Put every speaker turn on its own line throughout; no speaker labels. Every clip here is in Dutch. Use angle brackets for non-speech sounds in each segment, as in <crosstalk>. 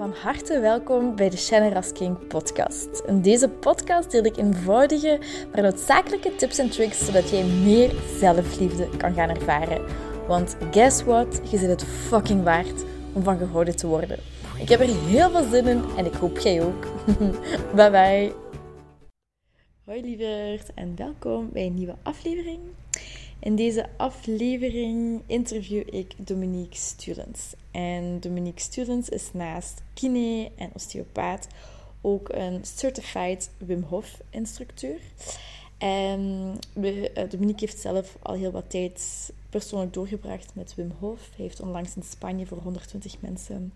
Van harte welkom bij de Shannon Rasking podcast. In deze podcast deel ik eenvoudige, maar noodzakelijke tips en tricks zodat jij meer zelfliefde kan gaan ervaren. Want guess what? Je zit het fucking waard om van gehouden te worden. Ik heb er heel veel zin in en ik hoop jij ook. <laughs> bye bye. Hoi lieverd en welkom bij een nieuwe aflevering. In deze aflevering interview ik Dominique Students. En Dominique Students is naast kine en osteopaat ook een certified Wim Hof instructeur. En Dominique heeft zelf al heel wat tijd persoonlijk doorgebracht met Wim Hof. Hij heeft onlangs in Spanje voor 120 mensen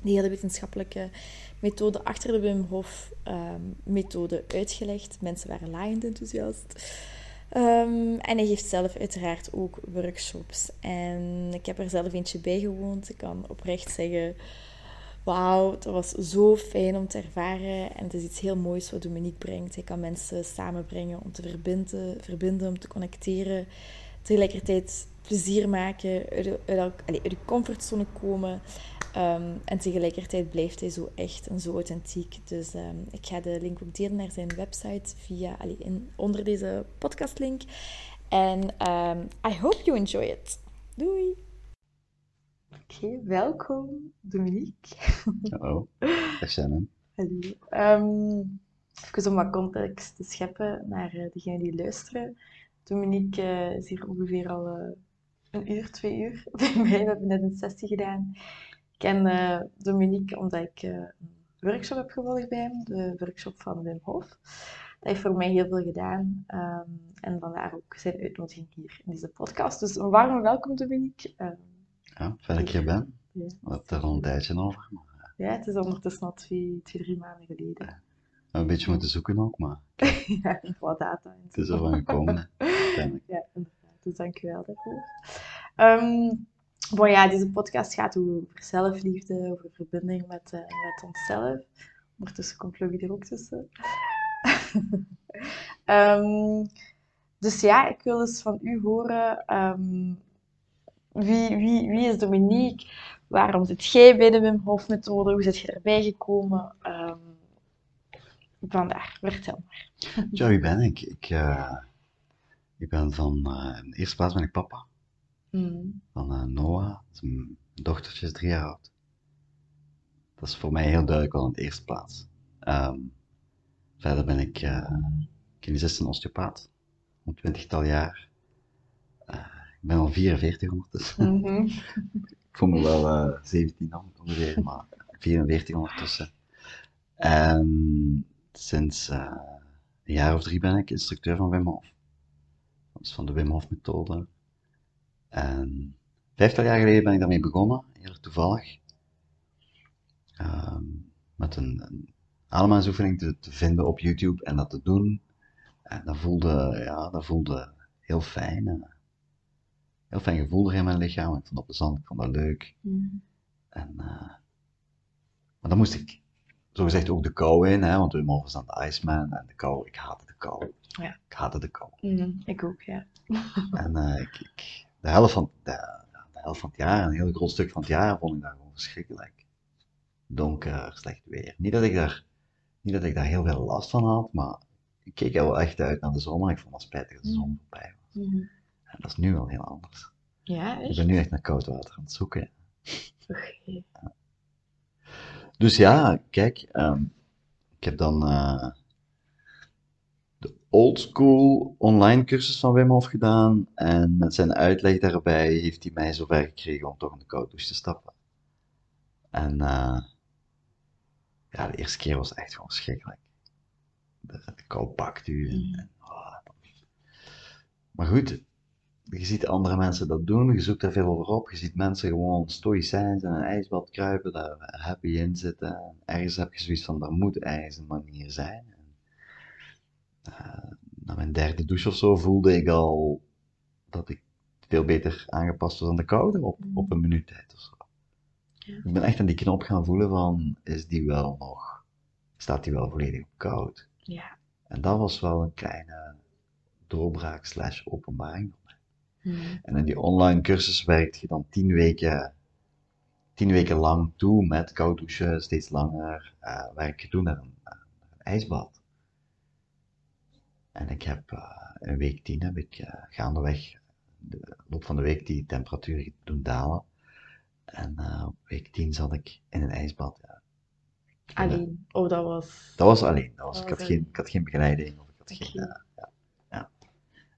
die hele wetenschappelijke methode achter de Wim Hof um, methode uitgelegd. Mensen waren laaiend enthousiast. Um, en hij geeft zelf uiteraard ook workshops. En ik heb er zelf eentje bij gewoond. Ik kan oprecht zeggen: Wauw, het was zo fijn om te ervaren. En het is iets heel moois wat Dominique brengt. Hij kan mensen samenbrengen om te verbinden, verbinden om te connecteren. Tegelijkertijd plezier maken, uit de, uit de comfortzone komen. Um, en tegelijkertijd blijft hij zo echt en zo authentiek. Dus um, ik ga de link ook delen naar zijn website via, allee, in, onder deze podcastlink. En um, I hope you enjoy it. Doei! Oké, okay, welkom Dominique.
Hallo, dag Shannon.
Hallo. Um, even om wat context te scheppen naar uh, degenen die luisteren. Dominique uh, is hier ongeveer al uh, een uur, twee uur <laughs> bij mij. We hebben net een sessie gedaan ken uh, Dominique omdat ik uh, een workshop heb gevolgd bij hem, de workshop van Wim Hof. Dat heeft voor mij heel veel gedaan um, en vandaar ook zijn uitnodiging hier in deze podcast. Dus een warme welkom Dominique. Uh,
ja, fijn dat ik hier ben. Ja. We hebben er al een tijdje over. Maar...
Eh. Ja, het is ondertussen al twee, twee drie maanden geleden. Ja.
Een beetje moeten zoeken ook, maar... <laughs>
ja, wat data.
Het is er van gekomen.
ja, inderdaad. Dus dank je wel daarvoor. Um, Bon, ja, deze podcast gaat over zelfliefde, over verbinding met, uh, met onszelf. Ondertussen komt Louis er ook tussen. um, <laughs> dus ja, ik wil eens van u horen. Um, wie, wie, wie is Dominique? Waarom zit jij bij de Wim Hof methode? Hoe zit je erbij gekomen? Um, vandaar, vertel maar.
Ja, wie ben ik? Ik, uh, ik ben van, uh, in de eerste plaats ben ik papa. Mm. Van uh, Noah, zijn dochtertje is drie jaar oud. Dat is voor mij heel duidelijk wel in de eerste plaats. Um, verder ben ik uh, kinesist en osteopaat. Een twintigtal jaar. Uh, ik ben al 44 ondertussen. Mm -hmm. <laughs> ik voel me wel uh, 17 ongeveer, maar 44 ondertussen. En sinds een jaar of drie ben ik instructeur van Wim Hof. Dat is van de Wim Hof methode. En vijftig jaar geleden ben ik daarmee begonnen, heel toevallig. Um, met een, een ademhalingsoefening te, te, vinden op YouTube en dat te doen. En dat voelde, ja, dat voelde heel fijn. En, heel fijn gevoel er in mijn lichaam. Ik vond dat plezant, ik vond dat leuk. Mm. En, uh, maar dan moest ik, zogezegd, ook de kou in, hè, want we mogen aan de Iceman en de kou, ik haatte de kou.
Ja.
Ik haatte de kou.
Mm, ik ook, ja.
en uh, ik, ik de helft van, de, de, helft van het jaar, een heel groot stuk van het jaar, vond ik daar gewoon verschrikkelijk. Donker, slecht weer. Niet dat ik daar, niet dat ik daar heel veel last van had, maar ik keek er wel echt uit naar de zomer. Ik vond het spijtig dat de zon mm. voorbij was. Mm. En dat is nu wel heel anders.
Ja, echt?
Ik ben nu echt naar koud water aan het zoeken.
Okay.
Ja. Dus ja, kijk, um, ik heb dan uh, de oldschool online cursus van Wim Hof gedaan. En met zijn uitleg daarbij heeft hij mij zover gekregen om toch in de koude douche te stappen. En uh, ja, de eerste keer was echt gewoon schrikkelijk. De, kou pakt u. En, en, oh. Maar goed, je ziet andere mensen dat doen, je zoekt daar veel over op. Je ziet mensen gewoon stoïcijns in een ijsbad kruipen, daar happy in zitten. En ergens heb je zoiets van, er moet ergens een manier zijn. Uh, na mijn derde douche of zo voelde ik al dat ik veel beter aangepast was aan de koude op, mm. op een minuut tijd of zo. Ja. Ik ben echt aan die knop gaan voelen van, is die wel nog, staat die wel volledig op koud?
Ja.
En dat was wel een kleine doorbraak slash openbaring voor mij. Mm. En in die online cursus werkt je dan tien weken, tien weken lang toe met koud douchen, steeds langer, uh, werk doen naar een, naar een ijsbad. En ik heb uh, in week 10 heb ik uh, gaandeweg de loop van de week die temperatuur doen dalen. En uh, op week 10 zat ik in een ijsbad. Ja.
Alleen? Oh, dat was...
Dat was alleen. Dat was, dat ik, had geen, ik had geen begeleiding. Of ik had okay. geen... ja, ja,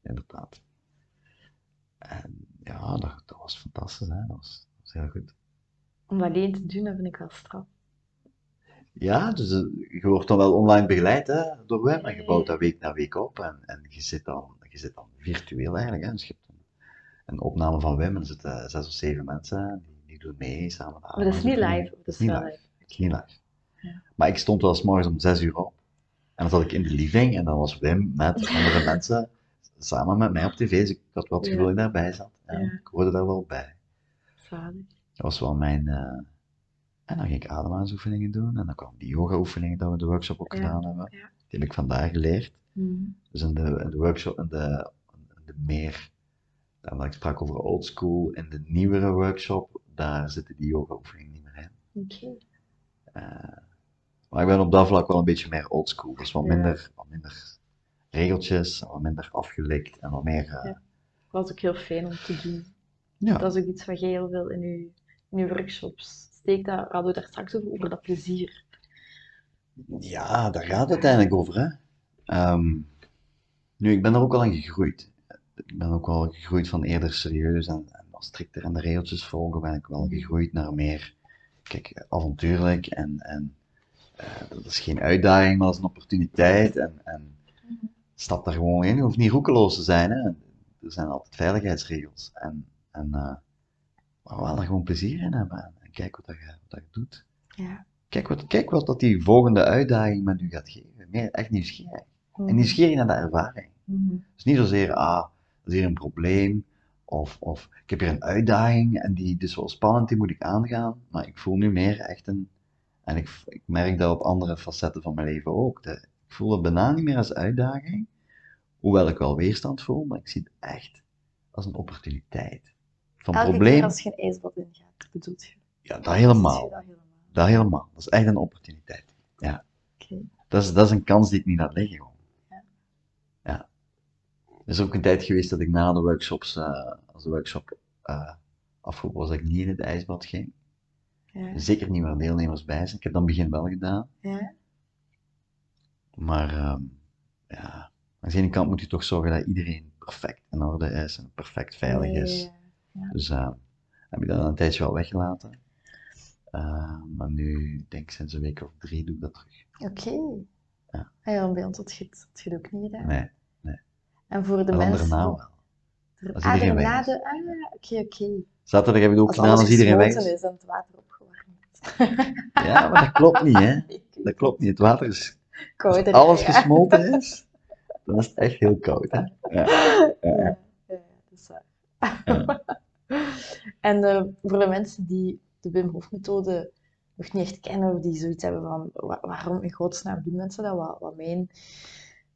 inderdaad. En ja, dat, dat was fantastisch. Hè. Dat, was, dat was heel goed.
Om alleen te doen, dat vind ik wel straf.
Ja, dus je wordt dan wel online begeleid hè, door Wim en je bouwt dat week na week op en, en je, zit dan, je zit dan virtueel eigenlijk. Hè. Dus je hebt een, een opname van Wim en er zitten zes of zeven mensen die, die doen mee samen.
Maar dat is niet live?
Dat is niet live. Is niet live. Ja. Maar ik stond wel s morgens om zes uur op en dan zat ik in de living en dan was Wim met <laughs> andere mensen samen met mij op tv. Dus ik had wel het gevoel dat ik daarbij zat. Ja, Ik hoorde daar wel bij.
Zalig.
Dat was wel mijn... Uh, en dan ging ik ademhalingsoefeningen doen. En dan kwamen die yoga-oefeningen dat we de workshop ook gedaan hebben. Die heb ik vandaag geleerd.
Mm.
Dus in de, in de workshop, in de, in de meer, ik sprak over old school, in de nieuwere workshop, daar zitten die yoga-oefeningen niet meer in.
Oké. Okay.
Uh, maar ik ben op dat vlak wel een beetje meer old school. Dus wat, minder, wat minder regeltjes, wat minder afgelikt en wat meer... Uh,
ja. Dat was ook heel fijn om te doen.
Ja.
Dat is ook iets wat jij heel veel in je, in je workshops steekt. Dat hadden we daar straks over, over dat plezier.
Ja, daar gaat het uiteindelijk over. Hè? Um, nu, ik ben er ook wel aan gegroeid. Ik ben ook wel gegroeid van eerder serieus en, en strikter aan de regeltjes volgen, ben ik wel gegroeid naar meer, kijk, avontuurlijk en, en uh, dat is geen uitdaging, maar dat is een opportuniteit en, en stap daar gewoon in. Je hoeft niet roekeloos te zijn, hè. er zijn altijd veiligheidsregels en, en uh, maar we er gewoon plezier in hebben en kijk wat dat je, wat dat doet.
Ja.
Kijk wat, kijk wat dat die volgende uitdaging met u gaat geven. Nee, echt nieuwsgierig.
Mhm.
En nieuwsgierig naar de ervaring.
Mm
Dus niet zozeer, ah, dat is hier een probleem, of, of ik heb hier een uitdaging en die is wel spannend, die moet ik aangaan. Maar ik voel nu meer echt een, en ik, ik merk dat op andere facetten van mijn leven ook. De, ik voel het bijna niet meer als uitdaging, hoewel ik wel weerstand voel, maar ik zie het echt als een opportuniteit. Van
Elke
probleem,
keer als je een ijsbad ingaat, bedoelt je?
Ja, dat helemaal.
Dat helemaal?
Dat helemaal. Dat is echt een opportuniteit. Ja. Dat is, dat is een kans die ik niet laat liggen. Gewoon.
Ja.
ja. Er is ook een tijd geweest dat ik na de workshops, uh, als de workshop uh, afgelopen was, dat ik niet in het ijsbad ging.
Ja.
Zeker niet waar deelnemers bij zijn. Ik heb dan begin wel gedaan.
Ja.
Maar um, ja, aan de ene kant moet je toch zorgen dat iedereen perfect in orde is en perfect veilig is.
Ja, ja.
Dus uh, heb ik dat een tijdje wel weggelaten. Uh, maar nu, denk ik sinds een week of drie, doe ik dat terug.
Oké.
Ja.
Ah ja, bij ons had je het, ook niet gedaan.
Nee,
En voor de mensen...
naam wel. Als
ah,
iedereen is.
de... Ah, oké, oké.
Zaterdag heb ik het ook
Als
gedaan als iedereen weg is.
is en het water opgewarmd. <laughs>
Ja, maar dat klopt niet, hè. <laughs> Dat klopt niet. Het water is... Als
Kouder.
alles
ja.
gesmolten <laughs> is, dan is het echt heel koud, hè. Ja.
Ja, ja, ja, dat is waar. En eh, voor de mensen die de Wim Hof methode nog niet echt kennen, of die zoiets hebben van wa- waarom in godsnaam doen mensen dat, wat, wat, mijn,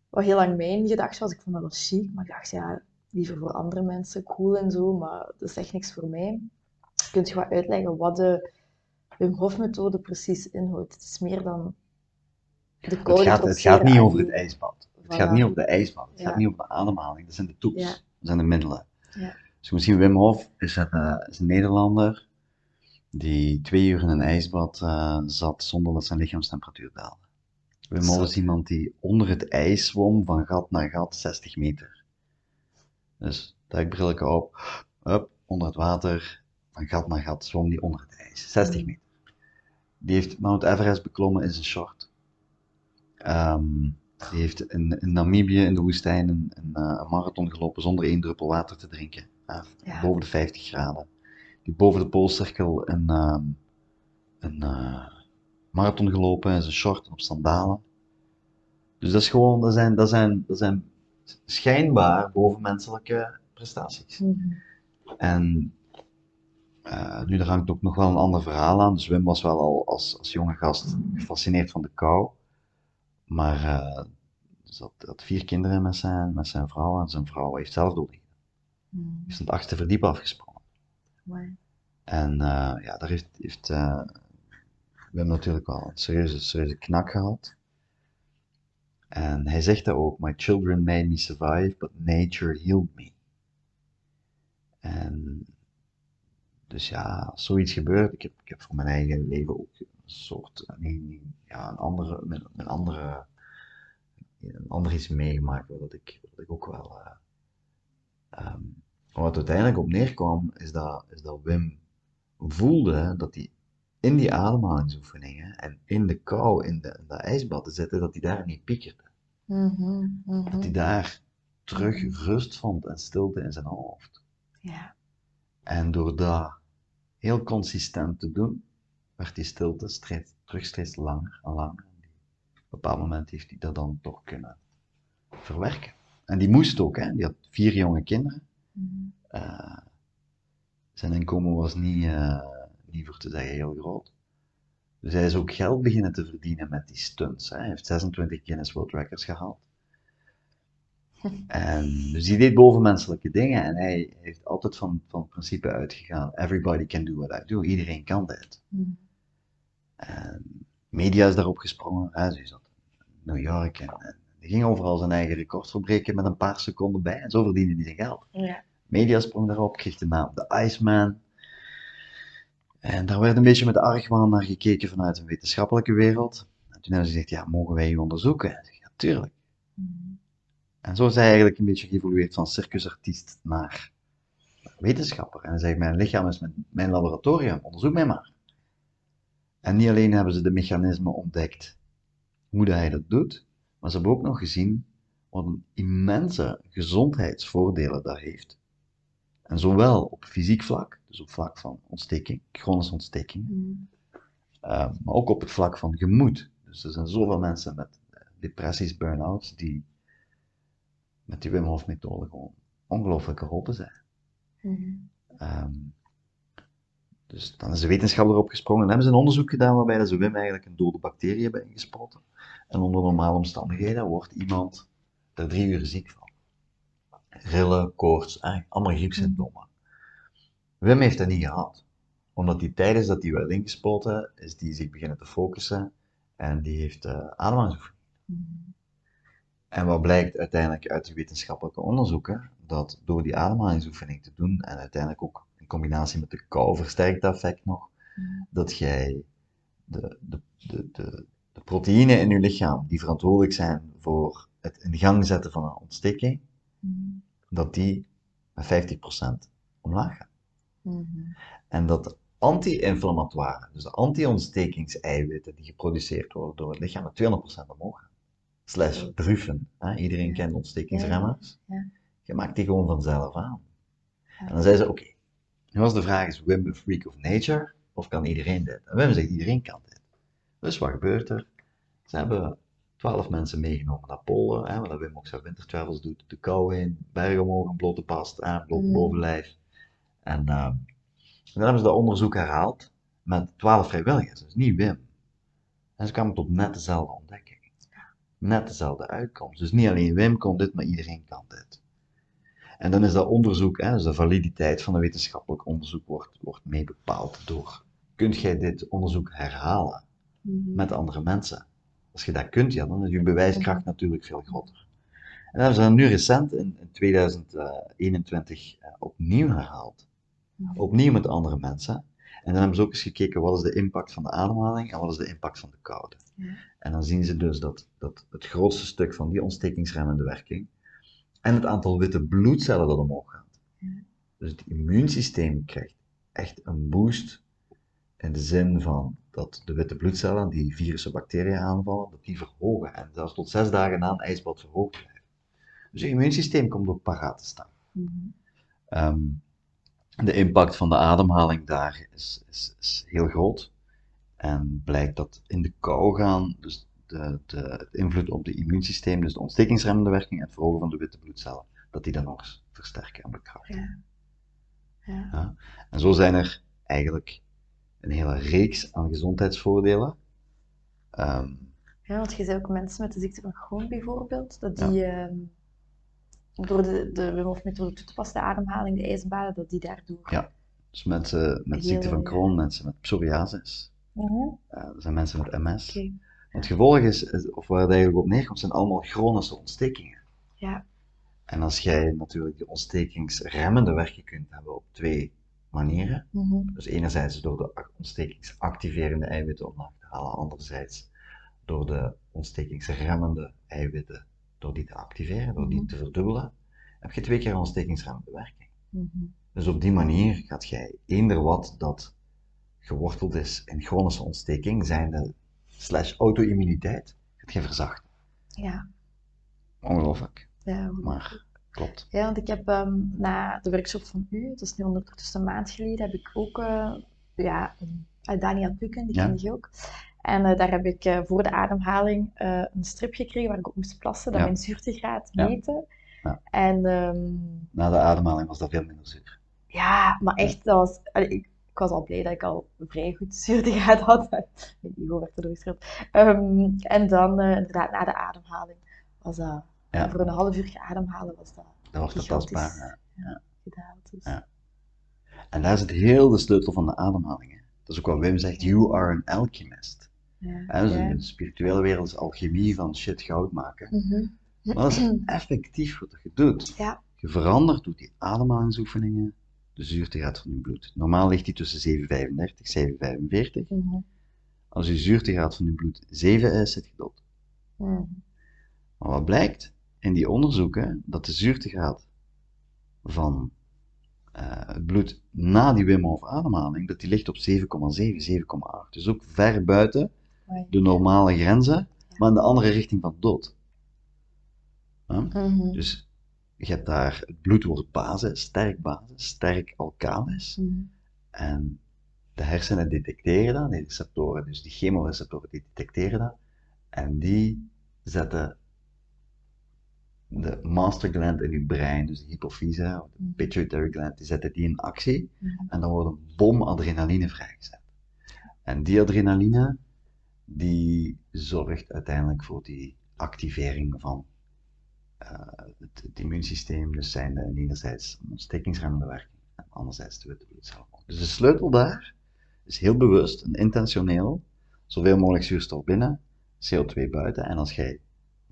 wat heel lang mijn gedachte was, ik vond dat wel chic, maar ik dacht ja, liever voor andere mensen, cool en zo, maar dat is echt niks voor mij. Kunt je wat uitleggen wat de Wim Hof methode precies inhoudt? Het is meer dan de
Het
koude
gaat, het gaat niet over het ijsbad. Het
Voilà.
gaat niet over de ijsbad. Het
Ja.
gaat niet over de ademhaling. Dat zijn de tools.
Ja.
Dat zijn de middelen.
Ja.
Dus misschien Wim Hof is een, eh, is een Nederlander die twee uur in een ijsbad eh, zat zonder dat zijn lichaamstemperatuur daalde. Is
Zot.
iemand die onder het ijs zwom van gat naar gat 60 meter. Dus duikbrilletje op, up, onder het water, van gat naar gat zwom die onder het ijs. 60
Mm.
meter. Die heeft Mount Everest beklommen in zijn short. Ehm, die heeft in, in Namibië in de woestijn een, een, eh, een marathon gelopen zonder één druppel water te drinken. Ja. Boven de 50 graden. Die boven de poolcirkel een, ehm, een eh, marathon gelopen in zijn short en op sandalen. Dus dat is gewoon, dat zijn, dat zijn, dat zijn schijnbaar bovenmenselijke prestaties.
Mhm.
En eh, nu, er hangt ook nog wel een ander verhaal aan. Dus Wim was wel al als, als jonge gast gefascineerd van de kou. Maar dus had, had vier kinderen met zijn, met zijn vrouw en zijn vrouw heeft zelfdoding.
Mhm.
Is van het achtste verdiep afgesprongen. En uh, ja, daar heeft, heeft uh, Wim natuurlijk wel een serieuze, serieuze knak gehad. En hij zegt dat ook, my children made me survive, but nature healed me. En dus ja, zoiets gebeurt, ik heb, ik heb voor mijn eigen leven ook een soort, nee, ja, een andere, een, een andere, een ander iets meegemaakt, wat ik, wat ik ook wel, uh, um, wat uiteindelijk op neerkwam, is dat, is dat Wim voelde dat hij in die ademhalingsoefeningen en in de kou, in de, in ijsbad te zitten, dat hij daar niet piekerde.
Mm -hmm,
Dat hij daar terug rust vond en stilte in zijn hoofd.
Ja.
En door dat heel consistent te doen, werd die stilte steeds, terug steeds langer en langer. En op een bepaald moment heeft hij dat dan toch kunnen verwerken. En die moest ook, hè. die had vier jonge kinderen.
Mm
uh, zijn inkomen was niet, uh, niet voor te zeggen heel groot. Dus hij is ook geld beginnen te verdienen met die stunts. Hè. Hij heeft 26 Guinness World Records gehaald. En dus hij deed bovenmenselijke dingen en hij heeft altijd van, van het principe uitgegaan: everybody can do what I do, iedereen kan dit.
Mm.
En media is daarop gesprongen, hè, zat in New York en, en die ging overal zijn eigen record verbreken met een paar seconden bij en zo verdiende hij zijn geld.
Ja.
Media sprong daarop, kreeg de naam The Iceman. En daar werd een beetje met argwaan naar gekeken vanuit een wetenschappelijke wereld. En toen hebben ze gezegd, ja, mogen wij u onderzoeken? En ik zeg, ja, tuurlijk.
Mm.
En zo is hij eigenlijk een beetje geëvolueerd van circusartiest naar wetenschapper. En hij zegt, mijn lichaam is mijn, mijn laboratorium, onderzoek mij maar. En niet alleen hebben ze de mechanismen ontdekt hoe hij dat doet, maar ze hebben ook nog gezien wat een immense gezondheidsvoordelen dat heeft. En zowel op fysiek vlak, dus op vlak van ontsteking, chronische ontsteking,
Mm.
uh, maar ook op het vlak van gemoed. Dus er zijn zoveel mensen met depressies, burn-outs, die met die Wim Hof methode gewoon ongelooflijk geholpen zijn.
Mm.
Um, dus dan is de wetenschap erop gesprongen en hebben ze een onderzoek gedaan waarbij ze Wim eigenlijk een dode bacterie hebben ingespoten. En onder normale omstandigheden wordt iemand er drie uur ziek van. Rillen, koorts, allemaal griepsymptomen. Wim heeft dat niet gehad. Omdat hij tijdens dat hij werd ingespoten, is die zich beginnen te focussen en die heeft uh. En wat blijkt uiteindelijk uit de wetenschappelijke onderzoeken, dat door die ademhalingsoefening te doen en uiteindelijk ook in combinatie met de kou versterkt dat effect nog,
Mm.
dat jij de, de, de, de, proteïnen in je lichaam die verantwoordelijk zijn voor het in gang zetten van een ontsteking,
Mm.
dat die met 50% omlaag gaan.
Mm.
En dat de anti-inflammatoire, dus de anti-ontstekingseiwitten die geproduceerd worden door het lichaam, met 200% omhoog gaan. Slash druffen. Hè? Iedereen
Ja.
kent ontstekingsremmers.
Ja.
Je maakt die gewoon vanzelf aan. En dan zei ze, oké, nu was de vraag, is Wim een freak of nature? Of kan iedereen dit? En Wim zegt, iedereen kan dit. Dus wat gebeurt er? Ze hebben twaalf mensen meegenomen naar Polen, hè, waar Wim ook zijn wintertravels doet, de kou in, bergen omhoog, blote past, aan, bloot
Mm.
bovenlijf. En uh, dan hebben ze dat onderzoek herhaald met twaalf vrijwilligers, dus niet Wim. En ze kwamen tot net dezelfde ontdekking. Net dezelfde uitkomst. Dus niet alleen Wim kon dit, maar iedereen kan dit. En dan is dat onderzoek, hè, dus de validiteit van een wetenschappelijk onderzoek wordt, wordt mee bepaald door, kunt jij dit onderzoek herhalen
Mm.
met andere mensen? Als je dat kunt, ja, dan is je bewijskracht natuurlijk veel groter. En dat hebben ze dan nu recent in, in 2021 eh, opnieuw herhaald. Opnieuw met andere mensen. En dan hebben ze ook eens gekeken wat is de impact van de ademhaling en wat is de impact van de koude. En dan zien ze dus dat, dat het grootste stuk van die ontstekingsremmende werking en het aantal witte bloedcellen dat omhoog gaat. Dus het immuunsysteem krijgt echt een boost in de zin van dat de witte bloedcellen die virussen bacteriën aanvallen, dat die verhogen en zelfs tot zes dagen na een ijsbad verhoogd blijven. Dus je immuunsysteem komt ook paraat te staan.
Mm.
Ehm, de impact van de ademhaling daar is, is, is heel groot. En blijkt dat in de kou gaan, dus de, de, het invloed op het immuunsysteem, dus de ontstekingsremmende werking en het verhogen van de witte bloedcellen, dat die dan nog eens versterken en bekrachtigen.
Ja. Ja.
Ja. En zo zijn er eigenlijk een hele reeks aan gezondheidsvoordelen. Ehm,
Ja, want je zei ook mensen met de ziekte van Crohn bijvoorbeeld, dat die ehm, door de, de Wim Hof methode toe te passen, de ademhaling, de ijsbaden, dat die daardoor
Ja. Dus mensen met
Heel,
ziekte van. Crohn, mensen met psoriasis,
Mhm.
eh, zijn mensen met MS.
Oké.
Het gevolg is, of waar het eigenlijk op neerkomt, zijn allemaal chronische ontstekingen.
Ja.
En als jij natuurlijk die ontstekingsremmende werking kunt hebben op twee manieren,
Mhm.
dus enerzijds door de ac- ontstekingsactiverende eiwitten omlaag te halen, anderzijds door de ontstekingsremmende eiwitten, door die te activeren, door die
Mhm.
te verdubbelen, heb je twee keer een ontstekingsremmende werking.
Mhm.
Dus op die manier gaat jij eender wat dat geworteld is in chronische ontsteking, zijnde slash auto-immuniteit, gaat je verzachten.
Ja.
Ongelooflijk,
Ja,
maar klopt.
Ja, want ik heb ehm, na de workshop van u, het is nu ondertussen een maand geleden, heb ik ook uh, ja, uh, Daniel Puken, die
Ja.
ken je ook. En uh, daar heb ik uh, voor de ademhaling een strip gekregen waar ik op moest plassen, dat
Ja.
mijn zuurtegraad meten.
Ja.
En ehm,
Na de ademhaling was dat veel minder zuur.
ja, maar echt, dat was, allee, ik, ik was al blij dat ik al vrij goed <laughs> zuurtegraad had. Mijn ego werd erdoor geschreeuwd. Ehm, en dan inderdaad na de ademhaling was dat,
Ja.
voor een half uur ademhalen was dat
Dat was
gigantisch
tastbaar. ja.
gedaald. Dus.
Ja. En daar zit heel de sleutel van de ademhaling. hè. Dat is ook wat Wim zegt, you are an alchemist.
Ja.
Dus
ja.
In de spirituele wereld is alchemie van shit goud maken. Maar dat is effectief wat je doet.
Ja.
Je verandert door die ademhalingsoefeningen de zuurtegraad van je bloed. Normaal ligt die tussen 735 en 745.
Mhm.
Als je zuurtegraad van je bloed 7 is, zit je dood.
Mhm.
Maar wat blijkt in die onderzoeken, dat de zuurtegraad van eh, het bloed na die Wim Hof ademhaling, dat die ligt op 7,7, 7,8. Dus ook ver buiten de normale grenzen, maar in de andere richting van dood.
Mhm.
Dus je hebt daar, het bloed wordt basis, sterk basis, sterk alkalisch.
Mhm.
En de hersenen detecteren dat, die receptoren, dus die chemoreceptoren, die detecteren dat. En die zetten de master gland in je brein, dus de hypofyse, of de
Mhm.
pituitary gland, die zetten die in actie.
Mhm.
En dan wordt een bom adrenaline vrijgezet. En die adrenaline, die zorgt uiteindelijk voor die activering van eh, het, het immuunsysteem. Dus zijn de, enerzijds een ontstekingsremmende werking en anderzijds de witte bloedcellen. Dus de sleutel daar is heel bewust en intentioneel zoveel mogelijk zuurstof binnen, CO2 buiten. En als jij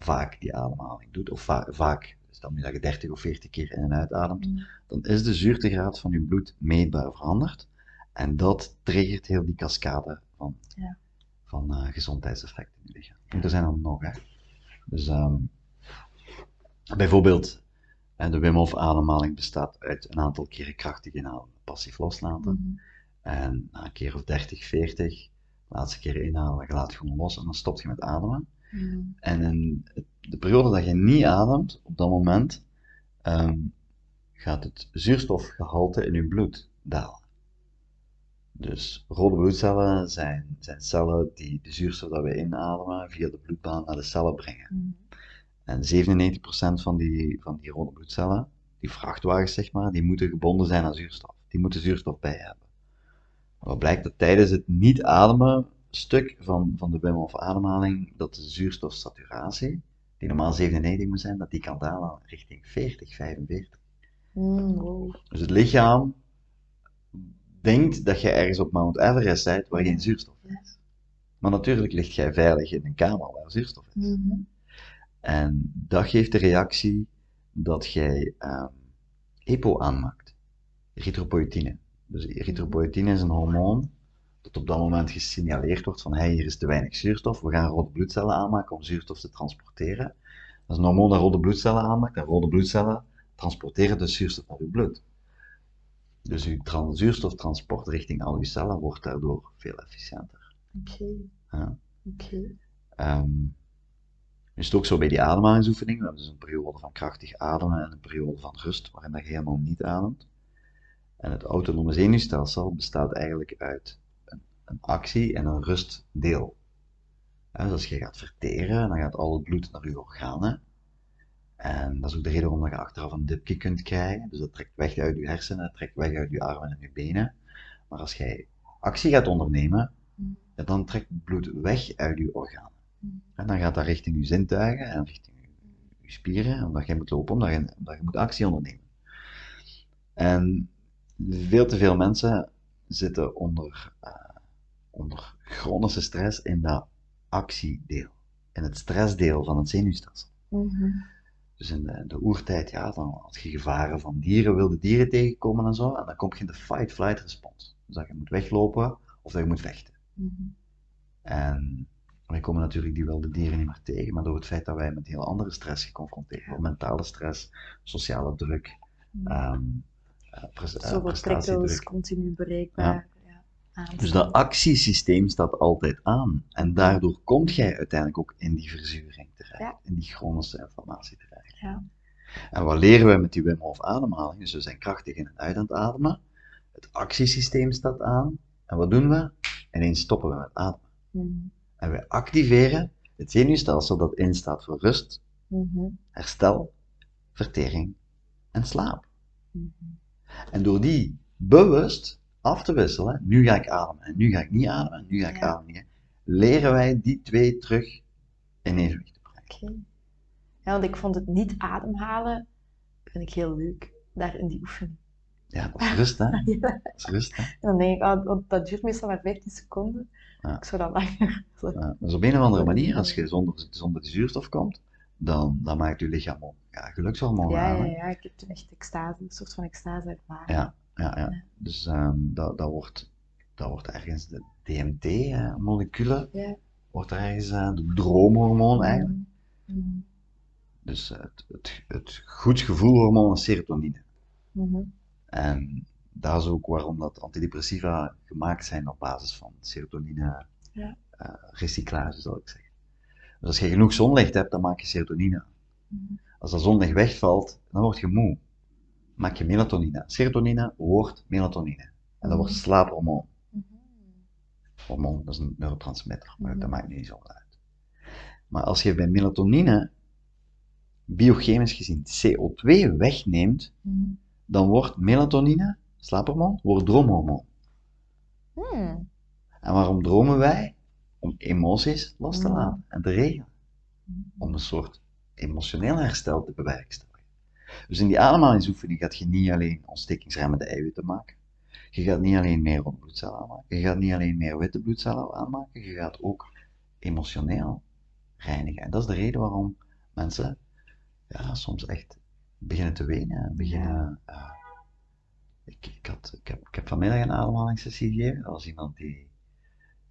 vaak die ademhaling doet, of va- vaak, dus dan moet je 30 of 40 keer in en uitademt,
Mhm.
dan is de zuurtegraad van je bloed meetbaar veranderd. En dat triggert heel die cascade van,
Ja.
van eh, gezondheidseffecten in je lichaam. En er zijn er nog, hè. Dus ehm, bijvoorbeeld, de Wim Hof ademhaling bestaat uit een aantal keren krachtig inhalen, passief loslaten.
Mhm.
En na een keer of 30, 40, laatste keer inhalen, je laat gewoon los en dan stopt je met ademen.
Mhm.
En in de periode dat je niet ademt, op dat moment, ehm, gaat het zuurstofgehalte in je bloed dalen. Dus rode bloedcellen zijn, zijn cellen die de zuurstof dat we inademen via de bloedbaan naar de cellen brengen.
Mhm.
En 97% van die, van die rode bloedcellen, die vrachtwagens zeg maar, die moeten gebonden zijn aan zuurstof. Die moeten zuurstof bij hebben. Maar wat blijkt dat tijdens het niet ademen stuk van, van de Wim Hof ademhaling, dat de zuurstofsaturatie, die normaal 97 moet zijn, dat die kan dalen richting 40, 45.
Mhm. Wow.
Dus het lichaam denkt dat je ergens op Mount Everest bent waar geen zuurstof is. Maar natuurlijk ligt jij veilig in een kamer waar zuurstof is.
Mhm.
En dat geeft de reactie dat jij ehm EPO aanmaakt. Erythropoïtine. Dus erythropoïtine is een hormoon dat op dat moment gesignaleerd wordt van hey, hier is te weinig zuurstof, we gaan rode bloedcellen aanmaken om zuurstof te transporteren. Dat is een hormoon dat rode bloedcellen aanmaakt en rode bloedcellen transporteren dus zuurstof naar uw bloed. Dus uw tran- zuurstoftransport richting al uw cellen wordt daardoor veel efficiënter.
Oké.
Ja.
Oké.
Ehm, is het ook zo bij die ademhalingsoefeningen. We hebben dus een periode van krachtig ademen en een periode van rust, waarin dat je helemaal niet ademt. En het autonome zenuwstelsel bestaat eigenlijk uit een, actie en een rustdeel. Dus als je gaat verteren, dan gaat al het bloed naar je organen. En dat is ook de reden waarom je achteraf een dipje kunt krijgen. Dus dat trekt weg uit je hersenen, dat trekt weg uit je armen en je benen. Maar als jij actie gaat ondernemen, ja, dan trekt het bloed weg uit je organen.
Mhm.
En dan gaat dat richting je zintuigen en richting je, je spieren, omdat je moet lopen, omdat je, omdat je moet actie ondernemen. En veel te veel mensen zitten onder, uh, onder chronische stress in dat actiedeel, in het stressdeel van het zenuwstelsel.
Mhm.
Dus in de, de oertijd, ja, dan had je gevaren van dieren, wilde dieren tegenkomen en zo, en dan kom je in de fight-flight respons. Dus dat je moet weglopen of dat je moet vechten.
Mhm.
En wij komen natuurlijk die wilde dieren niet meer tegen, maar door het feit dat wij met heel andere stress geconfronteerd worden, mentale stress, sociale druk,
Mhm.
um, uh, pres- uh,
Zoveel prikkels,
prestatiedruk.
continu bereikbaar. Ja.
Dus dat actiesysteem staat altijd aan. En daardoor kom jij uiteindelijk ook in die verzuring terecht,
Ja.
in die chronische inflammatie terecht.
Ja.
En wat leren we met die Wim Hof ademhaling? Dus we zijn krachtig in en uit aan het ademen. Het actiesysteem staat aan. En wat doen we? Ineens stoppen we met ademen.
Mhm.
En we activeren het zenuwstelsel dat instaat voor rust,
Mhm.
herstel, vertering en slaap.
Mhm.
En door die bewust af te wisselen, nu ga ik ademen en nu ga ik niet ademen en nu ga ik
Ja.
ademen, niet, leren wij die twee terug in evenwicht te brengen.
Oké. Ja, want ik vond het niet ademhalen, vind ik heel leuk, daar in die oefening.
Ja, dat is rust, hè? <laughs>
Ja.
Dat is rust, hè?
En dan denk ik, want dat duurt meestal maar 15 seconden.
Ja.
Ik zou dat langer. <laughs>
Ja, dus op een of andere manier, als je zonder, zonder de zuurstof komt, dan, dan maakt je lichaam ja, gelukshormonen
Ja,
aan.
ja,
hè.
ja, ik heb toen echt extase, een soort van extase ervaren.
Ja, ja, ja. Dus ehm, dat, dat, wordt, dat wordt ergens de DMT-moleculen,
Ja.
wordt er ergens eh, de droomhormoon eigenlijk.
Mhm.
Dus eh, het, het, het goed gevoelhormoon is serotonine.
Mhm.
En dat is ook waarom dat antidepressiva gemaakt zijn op basis van serotonine
Ja.
eh, recyclage, zal ik zeggen. Dus als je genoeg zonlicht hebt, dan maak je serotonine. Als dat zonlicht wegvalt, dan word je moe. Maak je melatonine. Serotonine wordt melatonine. En dat wordt slaaphormoon.
Mhm.
Hormoon, dat is een neurotransmitter, maar
Mhm.
dat maakt niet zo uit. Maar als je bij melatonine, biochemisch gezien, CO2 wegneemt,
Mhm.
dan wordt melatonine, slaaphormoon, wordt droomhormoon.
Hmm.
En waarom dromen wij? Om emoties los te
Mhm.
laten en te regelen.
Mhm.
Om een soort emotioneel herstel te bewerkstelligen. Dus in die ademhalingsoefening gaat je niet alleen ontstekingsremmende eiwitten maken. Je gaat niet alleen meer rode bloedcellen aanmaken. Je gaat niet alleen meer witte bloedcellen aanmaken. Je gaat ook emotioneel reinigen. En dat is de reden waarom mensen ja, soms echt beginnen te wenen. en Beginnen, eh, ik, ik, had, ik, heb, ik heb vanmiddag een ademhalingssessie gegeven. Dat was iemand die